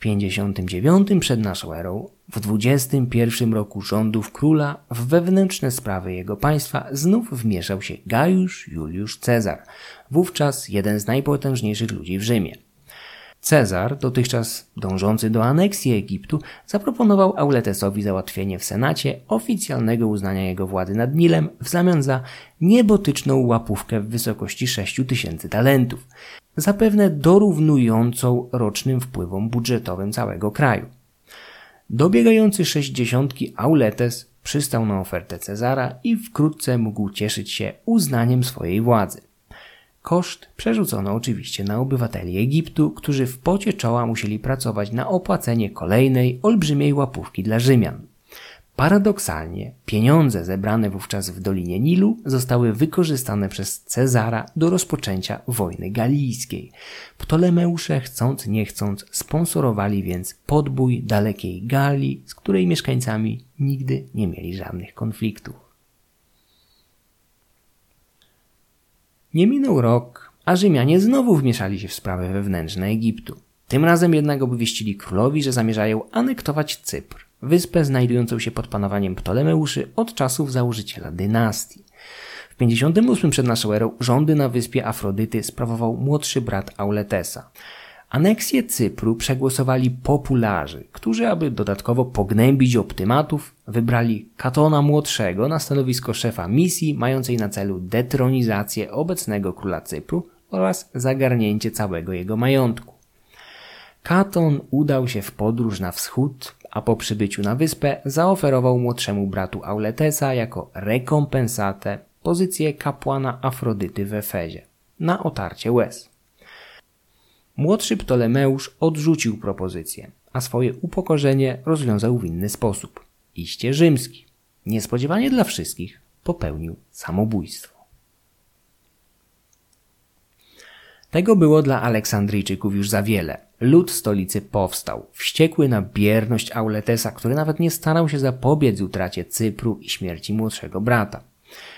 [SPEAKER 1] W 59 przed naszą erą, w 21 roku rządów króla, w wewnętrzne sprawy jego państwa znów wmieszał się Gajusz Juliusz Cezar, wówczas jeden z najpotężniejszych ludzi w Rzymie. Cezar, dotychczas dążący do aneksji Egiptu, zaproponował Auletesowi załatwienie w Senacie oficjalnego uznania jego władzy nad Nilem w zamian za niebotyczną łapówkę w wysokości 6 tysięcy talentów, zapewne dorównującą rocznym wpływom budżetowym całego kraju. Dobiegający sześćdziesiątki Auletes przystał na ofertę Cezara i wkrótce mógł cieszyć się uznaniem swojej władzy. Koszt przerzucono oczywiście na obywateli Egiptu, którzy w pocie czoła musieli pracować na opłacenie kolejnej olbrzymiej łapówki dla Rzymian. Paradoksalnie, pieniądze zebrane wówczas w Dolinie Nilu zostały wykorzystane przez Cezara do rozpoczęcia wojny galijskiej. Ptolemeusze, chcąc nie chcąc, sponsorowali więc podbój dalekiej Galii, z której mieszkańcami nigdy nie mieli żadnych konfliktów. Nie minął rok, a Rzymianie znowu wmieszali się w sprawy wewnętrzne Egiptu. Tym razem jednak obwieścili królowi, że zamierzają anektować Cypr, wyspę znajdującą się pod panowaniem Ptolemeuszy od czasów założyciela dynastii. W 58 przed naszą erą rządy na wyspie Afrodyty sprawował młodszy brat Auletesa. Aneksję Cypru przegłosowali popularzy, którzy, aby dodatkowo pognębić optymatów, wybrali Katona Młodszego na stanowisko szefa misji mającej na celu detronizację obecnego króla Cypru oraz zagarnięcie całego jego majątku. Katon udał się w podróż na wschód, a po przybyciu na wyspę zaoferował młodszemu bratu Auletesa jako rekompensatę pozycję kapłana Afrodyty w Efezie na otarcie łez. Młodszy Ptolemeusz odrzucił propozycję, a swoje upokorzenie rozwiązał w inny sposób. Iście rzymski. Niespodziewanie dla wszystkich popełnił samobójstwo. Tego było dla Aleksandryjczyków już za wiele. Lud stolicy powstał, wściekły na bierność Auletesa, który nawet nie starał się zapobiec utracie Cypru i śmierci młodszego brata.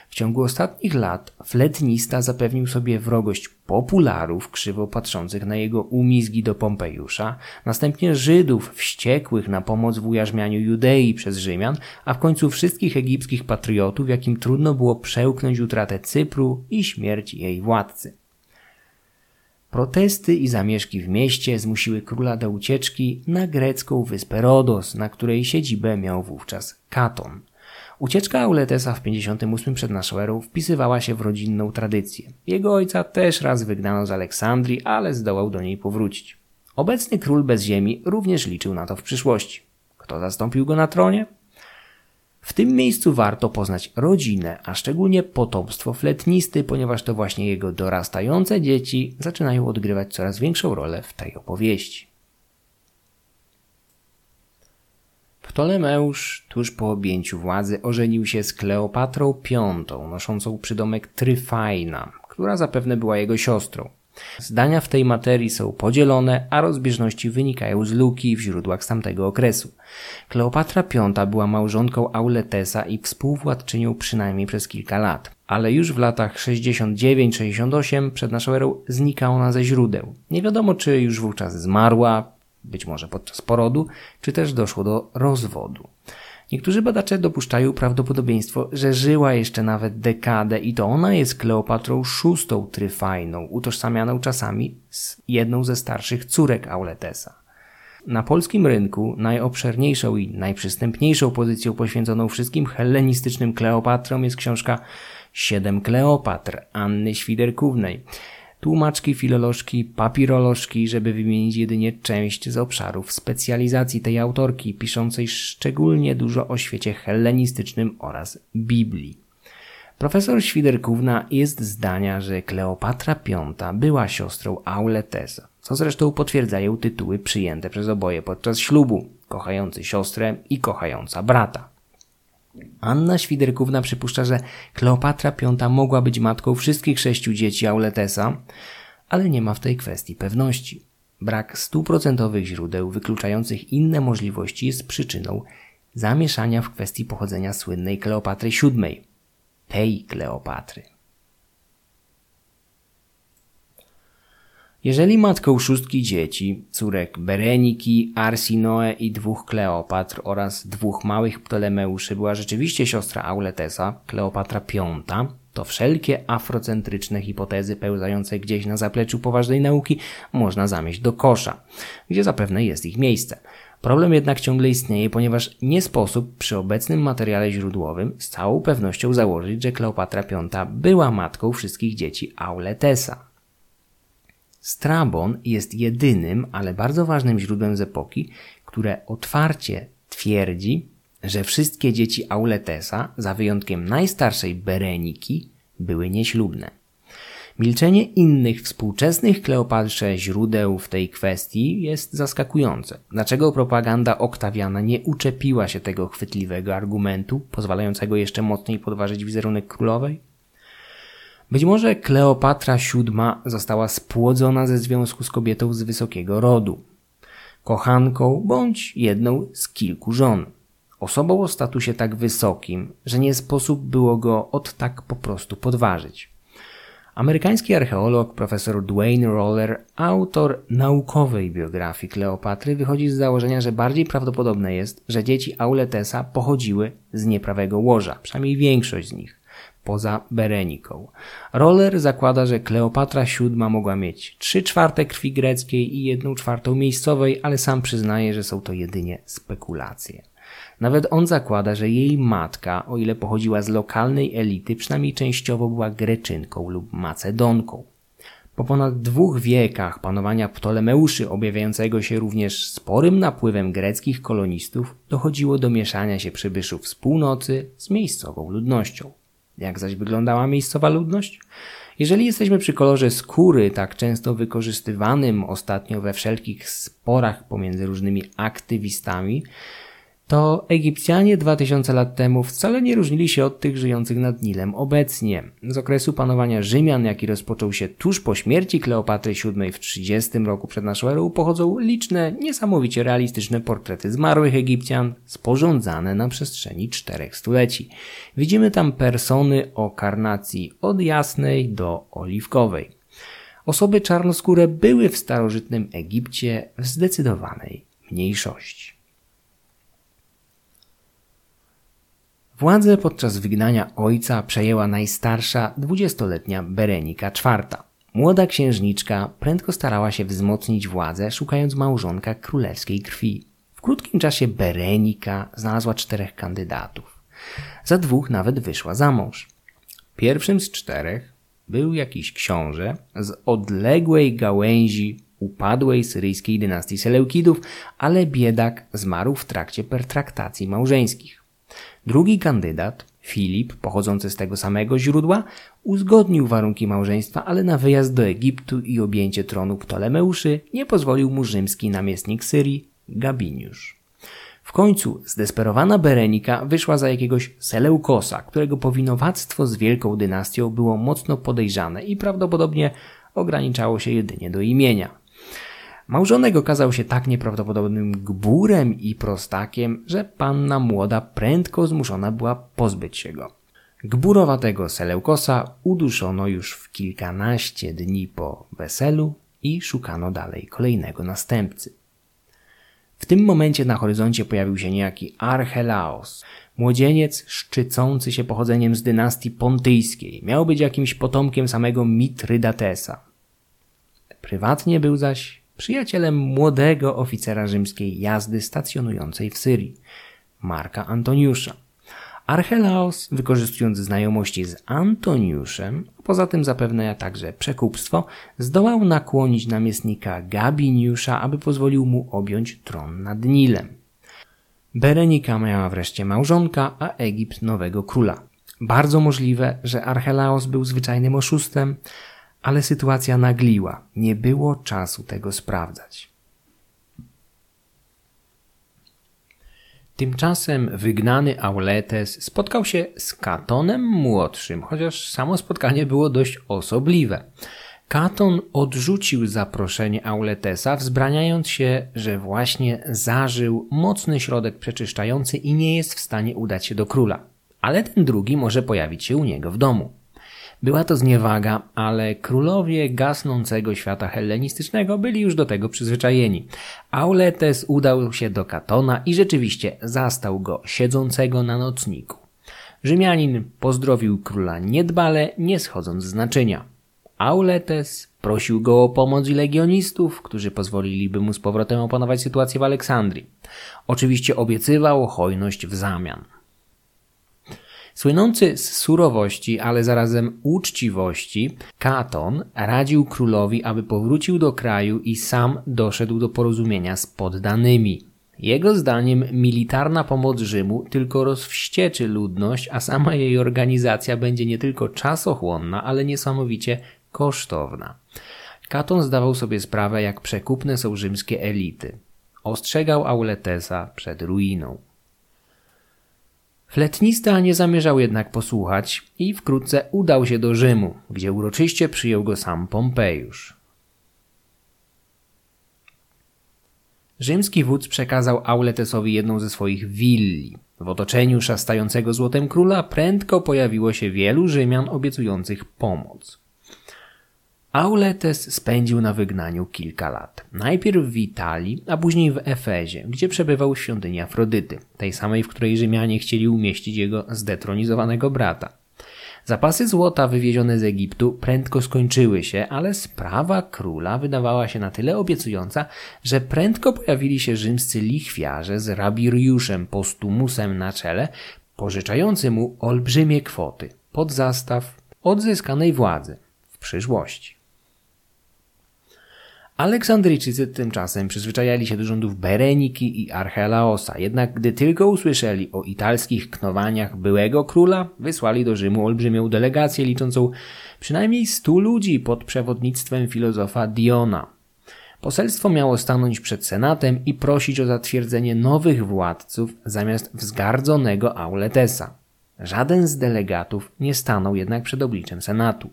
[SPEAKER 1] W ciągu ostatnich lat fletnista zapewnił sobie wrogość popularów krzywo patrzących na jego umizgi do Pompejusza, następnie Żydów wściekłych na pomoc w ujarzmianiu Judei przez Rzymian, a w końcu wszystkich egipskich patriotów, jakim trudno było przełknąć utratę Cypru i śmierć jej władcy. Protesty i zamieszki w mieście zmusiły króla do ucieczki na grecką wyspę Rodos, na której siedzibę miał wówczas Katon – Ucieczka Auletesa w 58 przed naszą erą wpisywała się w rodzinną tradycję. Jego ojca też raz wygnano z Aleksandrii, ale zdołał do niej powrócić. Obecny król bez ziemi również liczył na to w przyszłości. Kto zastąpił go na tronie? W tym miejscu warto poznać rodzinę, a szczególnie potomstwo fletnisty, ponieważ to właśnie jego dorastające dzieci zaczynają odgrywać coraz większą rolę w tej opowieści. Ptolemeusz tuż po objęciu władzy ożenił się z Kleopatrą V, noszącą przydomek Tryfajna, która zapewne była jego siostrą. Zdania w tej materii są podzielone, a rozbieżności wynikają z luki w źródłach z tamtego okresu. Kleopatra V była małżonką Auletesa i współwładczynią przynajmniej przez kilka lat, ale już w latach 69-68 przed naszą erą znika ona ze źródeł. Nie wiadomo, czy już wówczas zmarła, być może podczas porodu, czy też doszło do rozwodu. Niektórzy badacze dopuszczają prawdopodobieństwo, że żyła jeszcze nawet dekadę i to ona jest Kleopatrą VI Tryfajną, utożsamianą czasami z jedną ze starszych córek Auletesa. Na polskim rynku najobszerniejszą i najprzystępniejszą pozycją poświęconą wszystkim hellenistycznym Kleopatrom jest książka Siedem Kleopatr Anny Świderkównej tłumaczki, filolożki, papirolożki, żeby wymienić jedynie część z obszarów specjalizacji tej autorki, piszącej szczególnie dużo o świecie hellenistycznym oraz Biblii. Profesor Świderkówna jest zdania, że Kleopatra V była siostrą Auletesa, co zresztą potwierdzają tytuły przyjęte przez oboje podczas ślubu, kochający siostrę i kochająca brata. Anna Świderkówna przypuszcza, że Kleopatra V mogła być matką wszystkich sześciu dzieci Auletesa, ale nie ma w tej kwestii pewności. Brak stuprocentowych źródeł wykluczających inne możliwości jest przyczyną zamieszania w kwestii pochodzenia słynnej Kleopatry VII, tej Kleopatry. Jeżeli matką szóstki dzieci, córek Bereniki, Arsinoe i dwóch Kleopatr oraz dwóch małych Ptolemeuszy była rzeczywiście siostra Auletesa, Kleopatra V, to wszelkie afrocentryczne hipotezy pełzające gdzieś na zapleczu poważnej nauki można zamieść do kosza, gdzie zapewne jest ich miejsce. Problem jednak ciągle istnieje, ponieważ nie sposób przy obecnym materiale źródłowym z całą pewnością założyć, że Kleopatra V była matką wszystkich dzieci Auletesa. Strabon jest jedynym, ale bardzo ważnym źródłem z epoki, które otwarcie twierdzi, że wszystkie dzieci Auletesa, za wyjątkiem najstarszej Bereniki, były nieślubne. Milczenie innych współczesnych Kleopatrze źródeł w tej kwestii jest zaskakujące. Dlaczego propaganda Oktawiana nie uczepiła się tego chwytliwego argumentu, pozwalającego jeszcze mocniej podważyć wizerunek królowej? Być może Kleopatra VII została spłodzona ze związku z kobietą z wysokiego rodu, kochanką bądź jedną z kilku żon. Osobą o statusie tak wysokim, że nie sposób było go od tak po prostu podważyć. Amerykański archeolog profesor Dwayne Roller, autor naukowej biografii Kleopatry, wychodzi z założenia, że bardziej prawdopodobne jest, że dzieci Auletesa pochodziły z nieprawego łoża, przynajmniej większość z nich poza Bereniką. Roller zakłada, że Kleopatra VII mogła mieć 3 czwarte krwi greckiej i 1 czwartą miejscowej, ale sam przyznaje, że są to jedynie spekulacje. Nawet on zakłada, że jej matka, o ile pochodziła z lokalnej elity, przynajmniej częściowo była Greczynką lub Macedonką. Po ponad dwóch wiekach panowania Ptolemeuszy, objawiającego się również sporym napływem greckich kolonistów, dochodziło do mieszania się przybyszów z północy z miejscową ludnością. Jak zaś wyglądała miejscowa ludność? Jeżeli jesteśmy przy kolorze skóry, tak często wykorzystywanym ostatnio we wszelkich sporach pomiędzy różnymi aktywistami, to Egipcjanie 2000 lat temu wcale nie różnili się od tych żyjących nad Nilem obecnie. Z okresu panowania Rzymian, jaki rozpoczął się tuż po śmierci Kleopatry VII w 30 roku przed naszą erą, pochodzą liczne, niesamowicie realistyczne portrety zmarłych Egipcjan, sporządzane na przestrzeni czterech stuleci. Widzimy tam persony o karnacji od jasnej do oliwkowej. Osoby czarnoskóre były w starożytnym Egipcie w zdecydowanej mniejszości. Władzę podczas wygnania ojca przejęła najstarsza, dwudziestoletnia Berenika IV. Młoda księżniczka prędko starała się wzmocnić władzę, szukając małżonka królewskiej krwi. W krótkim czasie Berenika znalazła czterech kandydatów. Za dwóch nawet wyszła za mąż. Pierwszym z czterech był jakiś książę z odległej gałęzi upadłej syryjskiej dynastii Seleukidów, ale biedak zmarł w trakcie pertraktacji małżeńskich. Drugi kandydat, Filip, pochodzący z tego samego źródła, uzgodnił warunki małżeństwa, ale na wyjazd do Egiptu i objęcie tronu Ptolemeuszy nie pozwolił mu rzymski namiestnik Syrii, Gabiniusz. W końcu zdesperowana Berenika wyszła za jakiegoś Seleukosa, którego powinowactwo z wielką dynastią było mocno podejrzane i prawdopodobnie ograniczało się jedynie do imienia. Małżonek okazał się tak nieprawdopodobnym gburem i prostakiem, że panna młoda prędko zmuszona była pozbyć się go. Gburowatego Seleukosa uduszono już w kilkanaście dni po weselu i szukano dalej kolejnego następcy. W tym momencie na horyzoncie pojawił się niejaki Archelaos, młodzieniec szczycący się pochodzeniem z dynastii pontyjskiej. Miał być jakimś potomkiem samego Mitrydatesa. Prywatnie był zaś przyjacielem młodego oficera rzymskiej jazdy stacjonującej w Syrii, Marka Antoniusza. Archelaos, wykorzystując znajomości z Antoniuszem, a poza tym zapewne także przekupstwo, zdołał nakłonić namiestnika Gabiniusza, aby pozwolił mu objąć tron nad Nilem. Berenika miała wreszcie małżonka, a Egipt nowego króla. Bardzo możliwe, że Archelaos był zwyczajnym oszustem, ale sytuacja nagliła, nie było czasu tego sprawdzać. Tymczasem wygnany Auletes spotkał się z Katonem młodszym, chociaż samo spotkanie było dość osobliwe. Katon odrzucił zaproszenie Auletesa, wzbraniając się, że właśnie zażył mocny środek przeczyszczający i nie jest w stanie udać się do króla. Ale ten drugi może pojawić się u niego w domu. Była to zniewaga, ale królowie gasnącego świata hellenistycznego byli już do tego przyzwyczajeni. Auletes udał się do Katona i rzeczywiście zastał go siedzącego na nocniku. Rzymianin pozdrowił króla niedbale, nie schodząc z naczynia. Auletes prosił go o pomoc i legionistów, którzy pozwoliliby mu z powrotem opanować sytuację w Aleksandrii. Oczywiście obiecywał hojność w zamian. Słynący z surowości, ale zarazem uczciwości, Katon radził królowi, aby powrócił do kraju i sam doszedł do porozumienia z poddanymi. Jego zdaniem militarna pomoc Rzymu tylko rozwścieczy ludność, a sama jej organizacja będzie nie tylko czasochłonna, ale niesamowicie kosztowna. Katon zdawał sobie sprawę, jak przekupne są rzymskie elity. Ostrzegał Auletesa przed ruiną. Fletnista nie zamierzał jednak posłuchać i wkrótce udał się do Rzymu, gdzie uroczyście przyjął go sam Pompejusz. Rzymski wódz przekazał Auletesowi jedną ze swoich willi. W otoczeniu szastającego złotem króla prędko pojawiło się wielu Rzymian obiecujących pomoc. Auletes spędził na wygnaniu kilka lat. Najpierw w Italii, a później w Efezie, gdzie przebywał w świątyni Afrodyty, tej samej, w której Rzymianie chcieli umieścić jego zdetronizowanego brata. Zapasy złota wywiezione z Egiptu prędko skończyły się, ale sprawa króla wydawała się na tyle obiecująca, że prędko pojawili się rzymscy lichwiarze z Rabiriuszem Postumusem na czele, pożyczający mu olbrzymie kwoty pod zastaw odzyskanej władzy w przyszłości. Aleksandryjczycy tymczasem przyzwyczajali się do rządów Bereniki i Archelaosa, jednak gdy tylko usłyszeli o italskich knowaniach byłego króla, wysłali do Rzymu olbrzymią delegację liczącą przynajmniej stu ludzi pod przewodnictwem filozofa Diona. Poselstwo miało stanąć przed senatem i prosić o zatwierdzenie nowych władców zamiast wzgardzonego Auletesa. Żaden z delegatów nie stanął jednak przed obliczem senatu.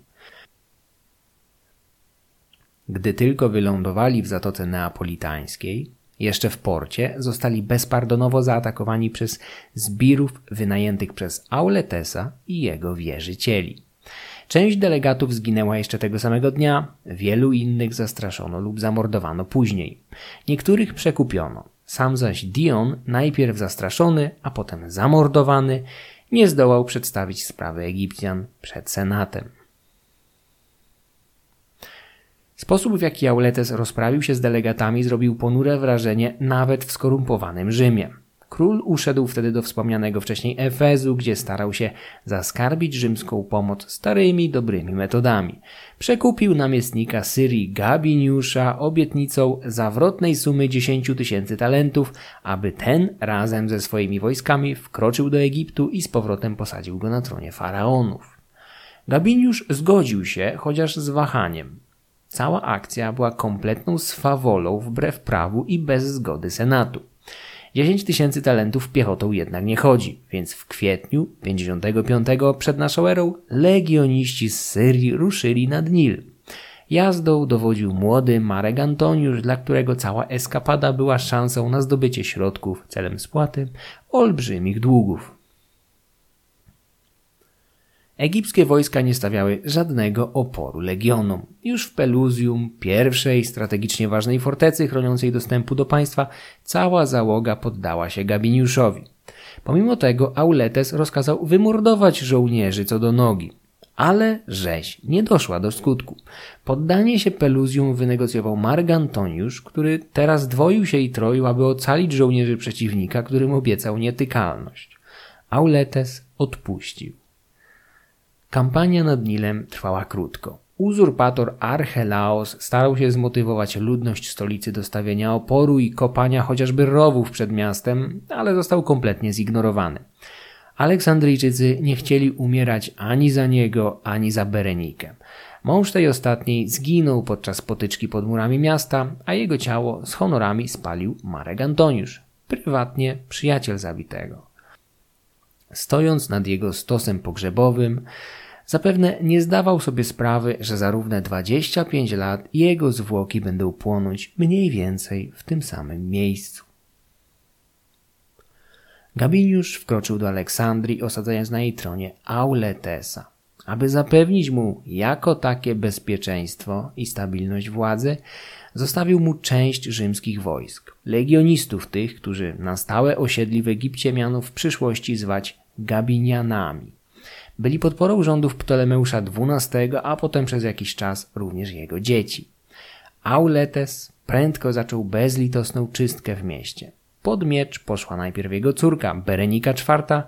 [SPEAKER 1] Gdy tylko wylądowali w Zatoce Neapolitańskiej, jeszcze w porcie, zostali bezpardonowo zaatakowani przez zbirów wynajętych przez Auletesa i jego wierzycieli. Część delegatów zginęła jeszcze tego samego dnia, wielu innych zastraszono lub zamordowano później. Niektórych przekupiono. Sam zaś Dion, najpierw zastraszony, a potem zamordowany, nie zdołał przedstawić sprawy Egipcjan przed Senatem. Sposób, w jaki Auletes rozprawił się z delegatami, zrobił ponure wrażenie nawet w skorumpowanym Rzymie. Król uszedł wtedy do wspomnianego wcześniej Efezu, gdzie starał się zaskarbić rzymską pomoc starymi, dobrymi metodami. Przekupił namiestnika Syrii Gabiniusza obietnicą zawrotnej sumy 10 tysięcy talentów, aby ten razem ze swoimi wojskami wkroczył do Egiptu i z powrotem posadził go na tronie faraonów. Gabiniusz zgodził się, chociaż z wahaniem. Cała akcja była kompletną swawolą wbrew prawu i bez zgody Senatu. 10 tysięcy talentów piechotą jednak nie chodzi, więc w kwietniu 55 przed naszą erą legioniści z Syrii ruszyli nad Nil. Jazdą dowodził młody Marek Antoniusz, dla którego cała eskapada była szansą na zdobycie środków celem spłaty olbrzymich długów. Egipskie wojska nie stawiały żadnego oporu legionom. Już w Peluzium, pierwszej strategicznie ważnej fortecy chroniącej dostępu do państwa, cała załoga poddała się Gabiniuszowi. Pomimo tego Auletes rozkazał wymordować żołnierzy co do nogi. Ale rzeź nie doszła do skutku. Poddanie się Peluzium wynegocjował Mark Antoniusz, który teraz dwoił się i troił, aby ocalić żołnierzy przeciwnika, którym obiecał nietykalność. Auletes odpuścił. Kampania nad Nilem trwała krótko. Uzurpator Archelaos starał się zmotywować ludność stolicy do stawienia oporu i kopania chociażby rowów przed miastem, ale został kompletnie zignorowany. Aleksandryjczycy nie chcieli umierać ani za niego, ani za Berenikę. Mąż tej ostatniej zginął podczas potyczki pod murami miasta, a jego ciało z honorami spalił Marek Antoniusz, prywatnie przyjaciel zabitego. Stojąc nad jego stosem pogrzebowym, zapewne nie zdawał sobie sprawy, że za równe 25 lat jego zwłoki będą płonąć mniej więcej w tym samym miejscu. Gabiniusz wkroczył do Aleksandrii, osadzając na jej tronie Auletesa. Aby zapewnić mu jako takie bezpieczeństwo i stabilność władzy, zostawił mu część rzymskich wojsk. Legionistów tych, którzy na stałe osiedli w Egipcie miano w przyszłości zwać Gabinianami. Byli podporą rządów Ptolemeusza XII, a potem przez jakiś czas również jego dzieci. Auletes prędko zaczął bezlitosną czystkę w mieście. Pod miecz poszła najpierw jego córka, Berenika IV,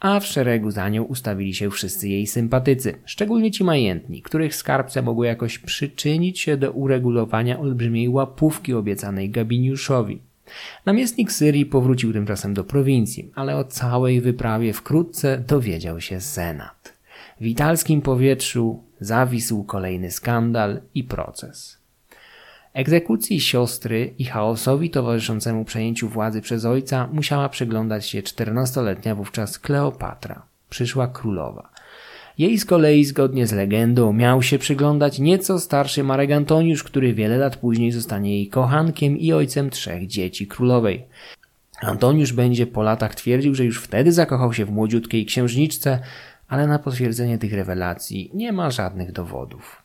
[SPEAKER 1] a w szeregu za nią ustawili się wszyscy jej sympatycy, szczególnie ci majętni, których skarbce mogły jakoś przyczynić się do uregulowania olbrzymiej łapówki obiecanej Gabiniuszowi. Namiestnik Syrii powrócił tymczasem do prowincji, ale o całej wyprawie wkrótce dowiedział się Senat. W italskim powietrzu zawisł kolejny skandal i proces. Egzekucji siostry i chaosowi towarzyszącemu przejęciu władzy przez ojca musiała przyglądać się czternastoletnia wówczas Kleopatra, przyszła królowa. Jej z kolei, zgodnie z legendą, miał się przyglądać nieco starszy Marek Antoniusz, który wiele lat później zostanie jej kochankiem i ojcem trzech dzieci królowej. Antoniusz będzie po latach twierdził, że już wtedy zakochał się w młodziutkiej księżniczce, ale na potwierdzenie tych rewelacji nie ma żadnych dowodów.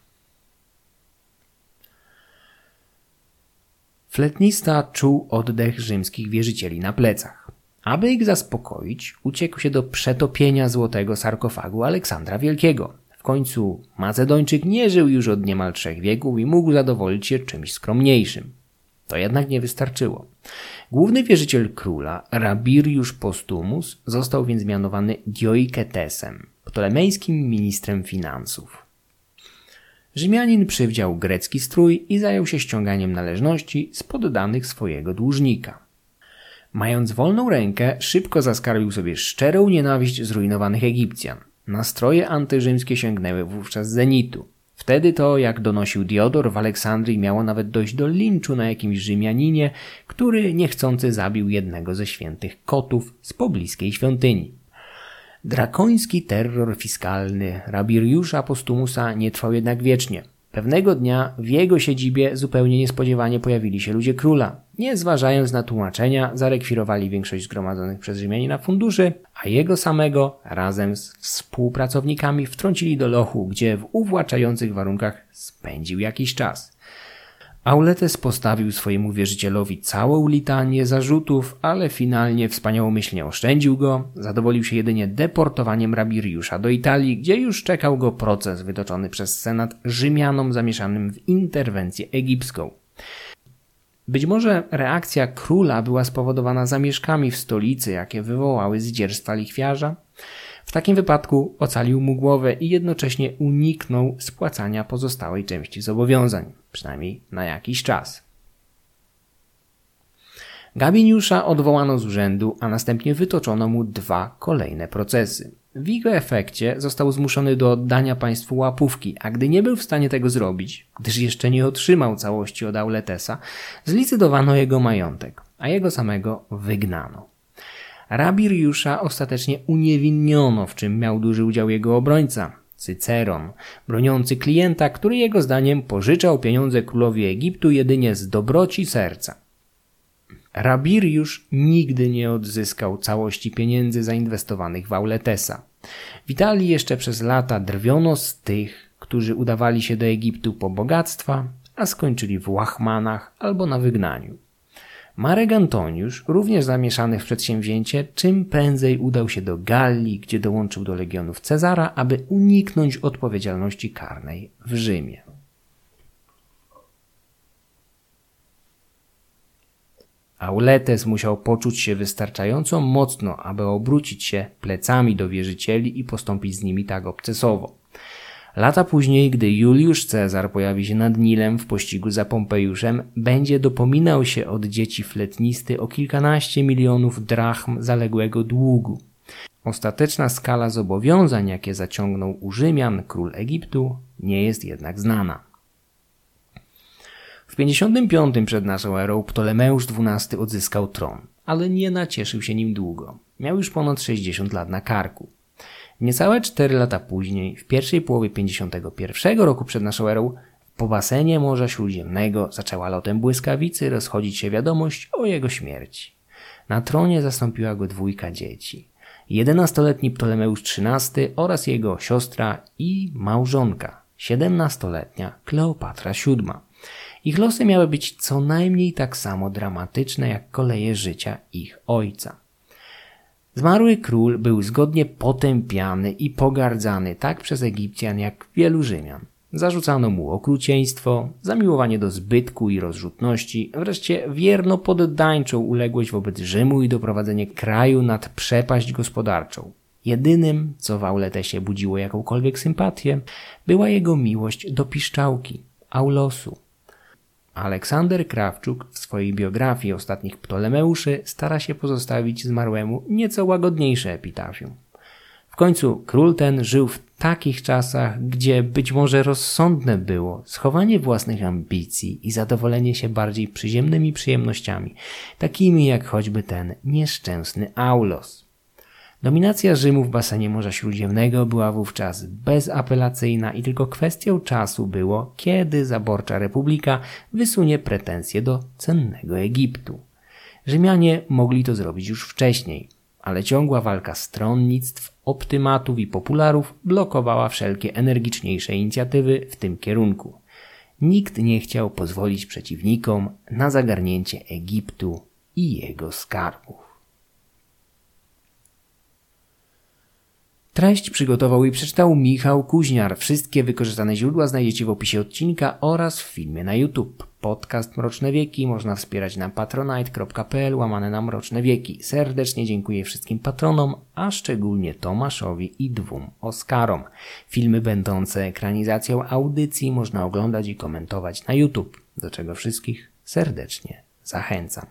[SPEAKER 1] Fletnista czuł oddech rzymskich wierzycieli na plecach. Aby ich zaspokoić, uciekł się do przetopienia złotego sarkofagu Aleksandra Wielkiego. W końcu Macedończyk nie żył już od niemal trzech wieków i mógł zadowolić się czymś skromniejszym. To jednak nie wystarczyło. Główny wierzyciel króla, Rabiriusz Postumus, został więc mianowany Dioiketesem, ptolemejskim ministrem finansów. Rzymianin przywdział grecki strój i zajął się ściąganiem należności z poddanych swojego dłużnika. Mając wolną rękę, szybko zaskarbił sobie szczerą nienawiść zrujnowanych Egipcjan. Nastroje antyrzymskie sięgnęły wówczas zenitu. Wtedy to, jak donosił Diodor, w Aleksandrii miało nawet dojść do linczu na jakimś Rzymianinie, który niechcący zabił jednego ze świętych kotów z pobliskiej świątyni. Drakoński terror fiskalny Rabiriusza Postumusa nie trwał jednak wiecznie. Pewnego dnia w jego siedzibie zupełnie niespodziewanie pojawili się ludzie króla. Nie zważając na tłumaczenia, zarekwirowali większość zgromadzonych przez Rzymianina funduszy, a jego samego razem z współpracownikami wtrącili do lochu, gdzie w uwłaczających warunkach spędził jakiś czas. Auletes postawił swojemu wierzycielowi całą litanię zarzutów, ale finalnie wspaniałomyślnie oszczędził go, zadowolił się jedynie deportowaniem Rabiriusza do Italii, gdzie już czekał go proces wytoczony przez Senat Rzymianom zamieszanym w interwencję egipską. Być może reakcja króla była spowodowana zamieszkami w stolicy, jakie wywołały zdzierstwa lichwiarza? Takim wypadku ocalił mu głowę i jednocześnie uniknął spłacania pozostałej części zobowiązań, przynajmniej na jakiś czas. Gabiniusza odwołano z urzędu, a następnie wytoczono mu dwa kolejne procesy. W jego efekcie został zmuszony do oddania państwu łapówki, a gdy nie był w stanie tego zrobić, gdyż jeszcze nie otrzymał całości od Auletesa, zlicydowano jego majątek, a jego samego wygnano. Rabiriusza ostatecznie uniewinniono, w czym miał duży udział jego obrońca, Cyceron, broniący klienta, który jego zdaniem pożyczał pieniądze królowi Egiptu jedynie z dobroci serca. Rabiriusz nigdy nie odzyskał całości pieniędzy zainwestowanych w Auletesa. W Italii jeszcze przez lata drwiono z tych, którzy udawali się do Egiptu po bogactwa, a skończyli w łachmanach albo na wygnaniu. Marek Antoniusz, również zamieszany w przedsięwzięcie, czym prędzej udał się do Galii, gdzie dołączył do legionów Cezara, aby uniknąć odpowiedzialności karnej w Rzymie. Auletes musiał poczuć się wystarczająco mocno, aby obrócić się plecami do wierzycieli i postąpić z nimi tak obcesowo. Lata później, gdy Juliusz Cezar pojawi się nad Nilem w pościgu za Pompejuszem, będzie dopominał się od dzieci fletnisty o kilkanaście milionów drachm zaległego długu. Ostateczna skala zobowiązań, jakie zaciągnął u Rzymian król Egiptu, nie jest jednak znana. W 55 przed naszą erą Ptolemeusz XII odzyskał tron, ale nie nacieszył się nim długo. Miał już ponad 60 lat na karku. Niecałe 4 lata później, w pierwszej połowie 51 roku przed naszą erą, po basenie Morza Śródziemnego zaczęła lotem błyskawicy rozchodzić się wiadomość o jego śmierci. Na tronie zastąpiła go dwójka dzieci. 11-letni Ptolemeusz XIII oraz jego siostra i małżonka, 17-letnia Kleopatra VII. Ich losy miały być co najmniej tak samo dramatyczne jak koleje życia ich ojca. Zmarły król był zgodnie potępiany i pogardzany tak przez Egipcjan jak wielu Rzymian. Zarzucano mu okrucieństwo, zamiłowanie do zbytku i rozrzutności, wreszcie wierno poddańczą uległość wobec Rzymu i doprowadzenie kraju nad przepaść gospodarczą. Jedynym, co w Auletesie budziło jakąkolwiek sympatię, była jego miłość do piszczałki, Aulosu. Aleksander Krawczuk w swojej biografii ostatnich Ptolemeuszy stara się pozostawić zmarłemu nieco łagodniejsze epitafium. W końcu król ten żył w takich czasach, gdzie być może rozsądne było schowanie własnych ambicji i zadowolenie się bardziej przyziemnymi przyjemnościami, takimi jak choćby ten nieszczęsny Aulos. Dominacja Rzymu w basenie Morza Śródziemnego była wówczas bezapelacyjna i tylko kwestią czasu było, kiedy zaborcza republika wysunie pretensje do cennego Egiptu. Rzymianie mogli to zrobić już wcześniej, ale ciągła walka stronnictw, optymatów i popularów blokowała wszelkie energiczniejsze inicjatywy w tym kierunku. Nikt nie chciał pozwolić przeciwnikom na zagarnięcie Egiptu i jego skarbów. Treść przygotował i przeczytał Michał Kuźniar. Wszystkie wykorzystane źródła znajdziecie w opisie odcinka oraz w filmie na YouTube. Podcast Mroczne Wieki można wspierać na patronite.pl łamane na Mroczne Wieki. Serdecznie dziękuję wszystkim patronom, a szczególnie Tomaszowi i dwóm Oskarom. Filmy będące ekranizacją audycji można oglądać i komentować na YouTube, do czego wszystkich serdecznie zachęcam.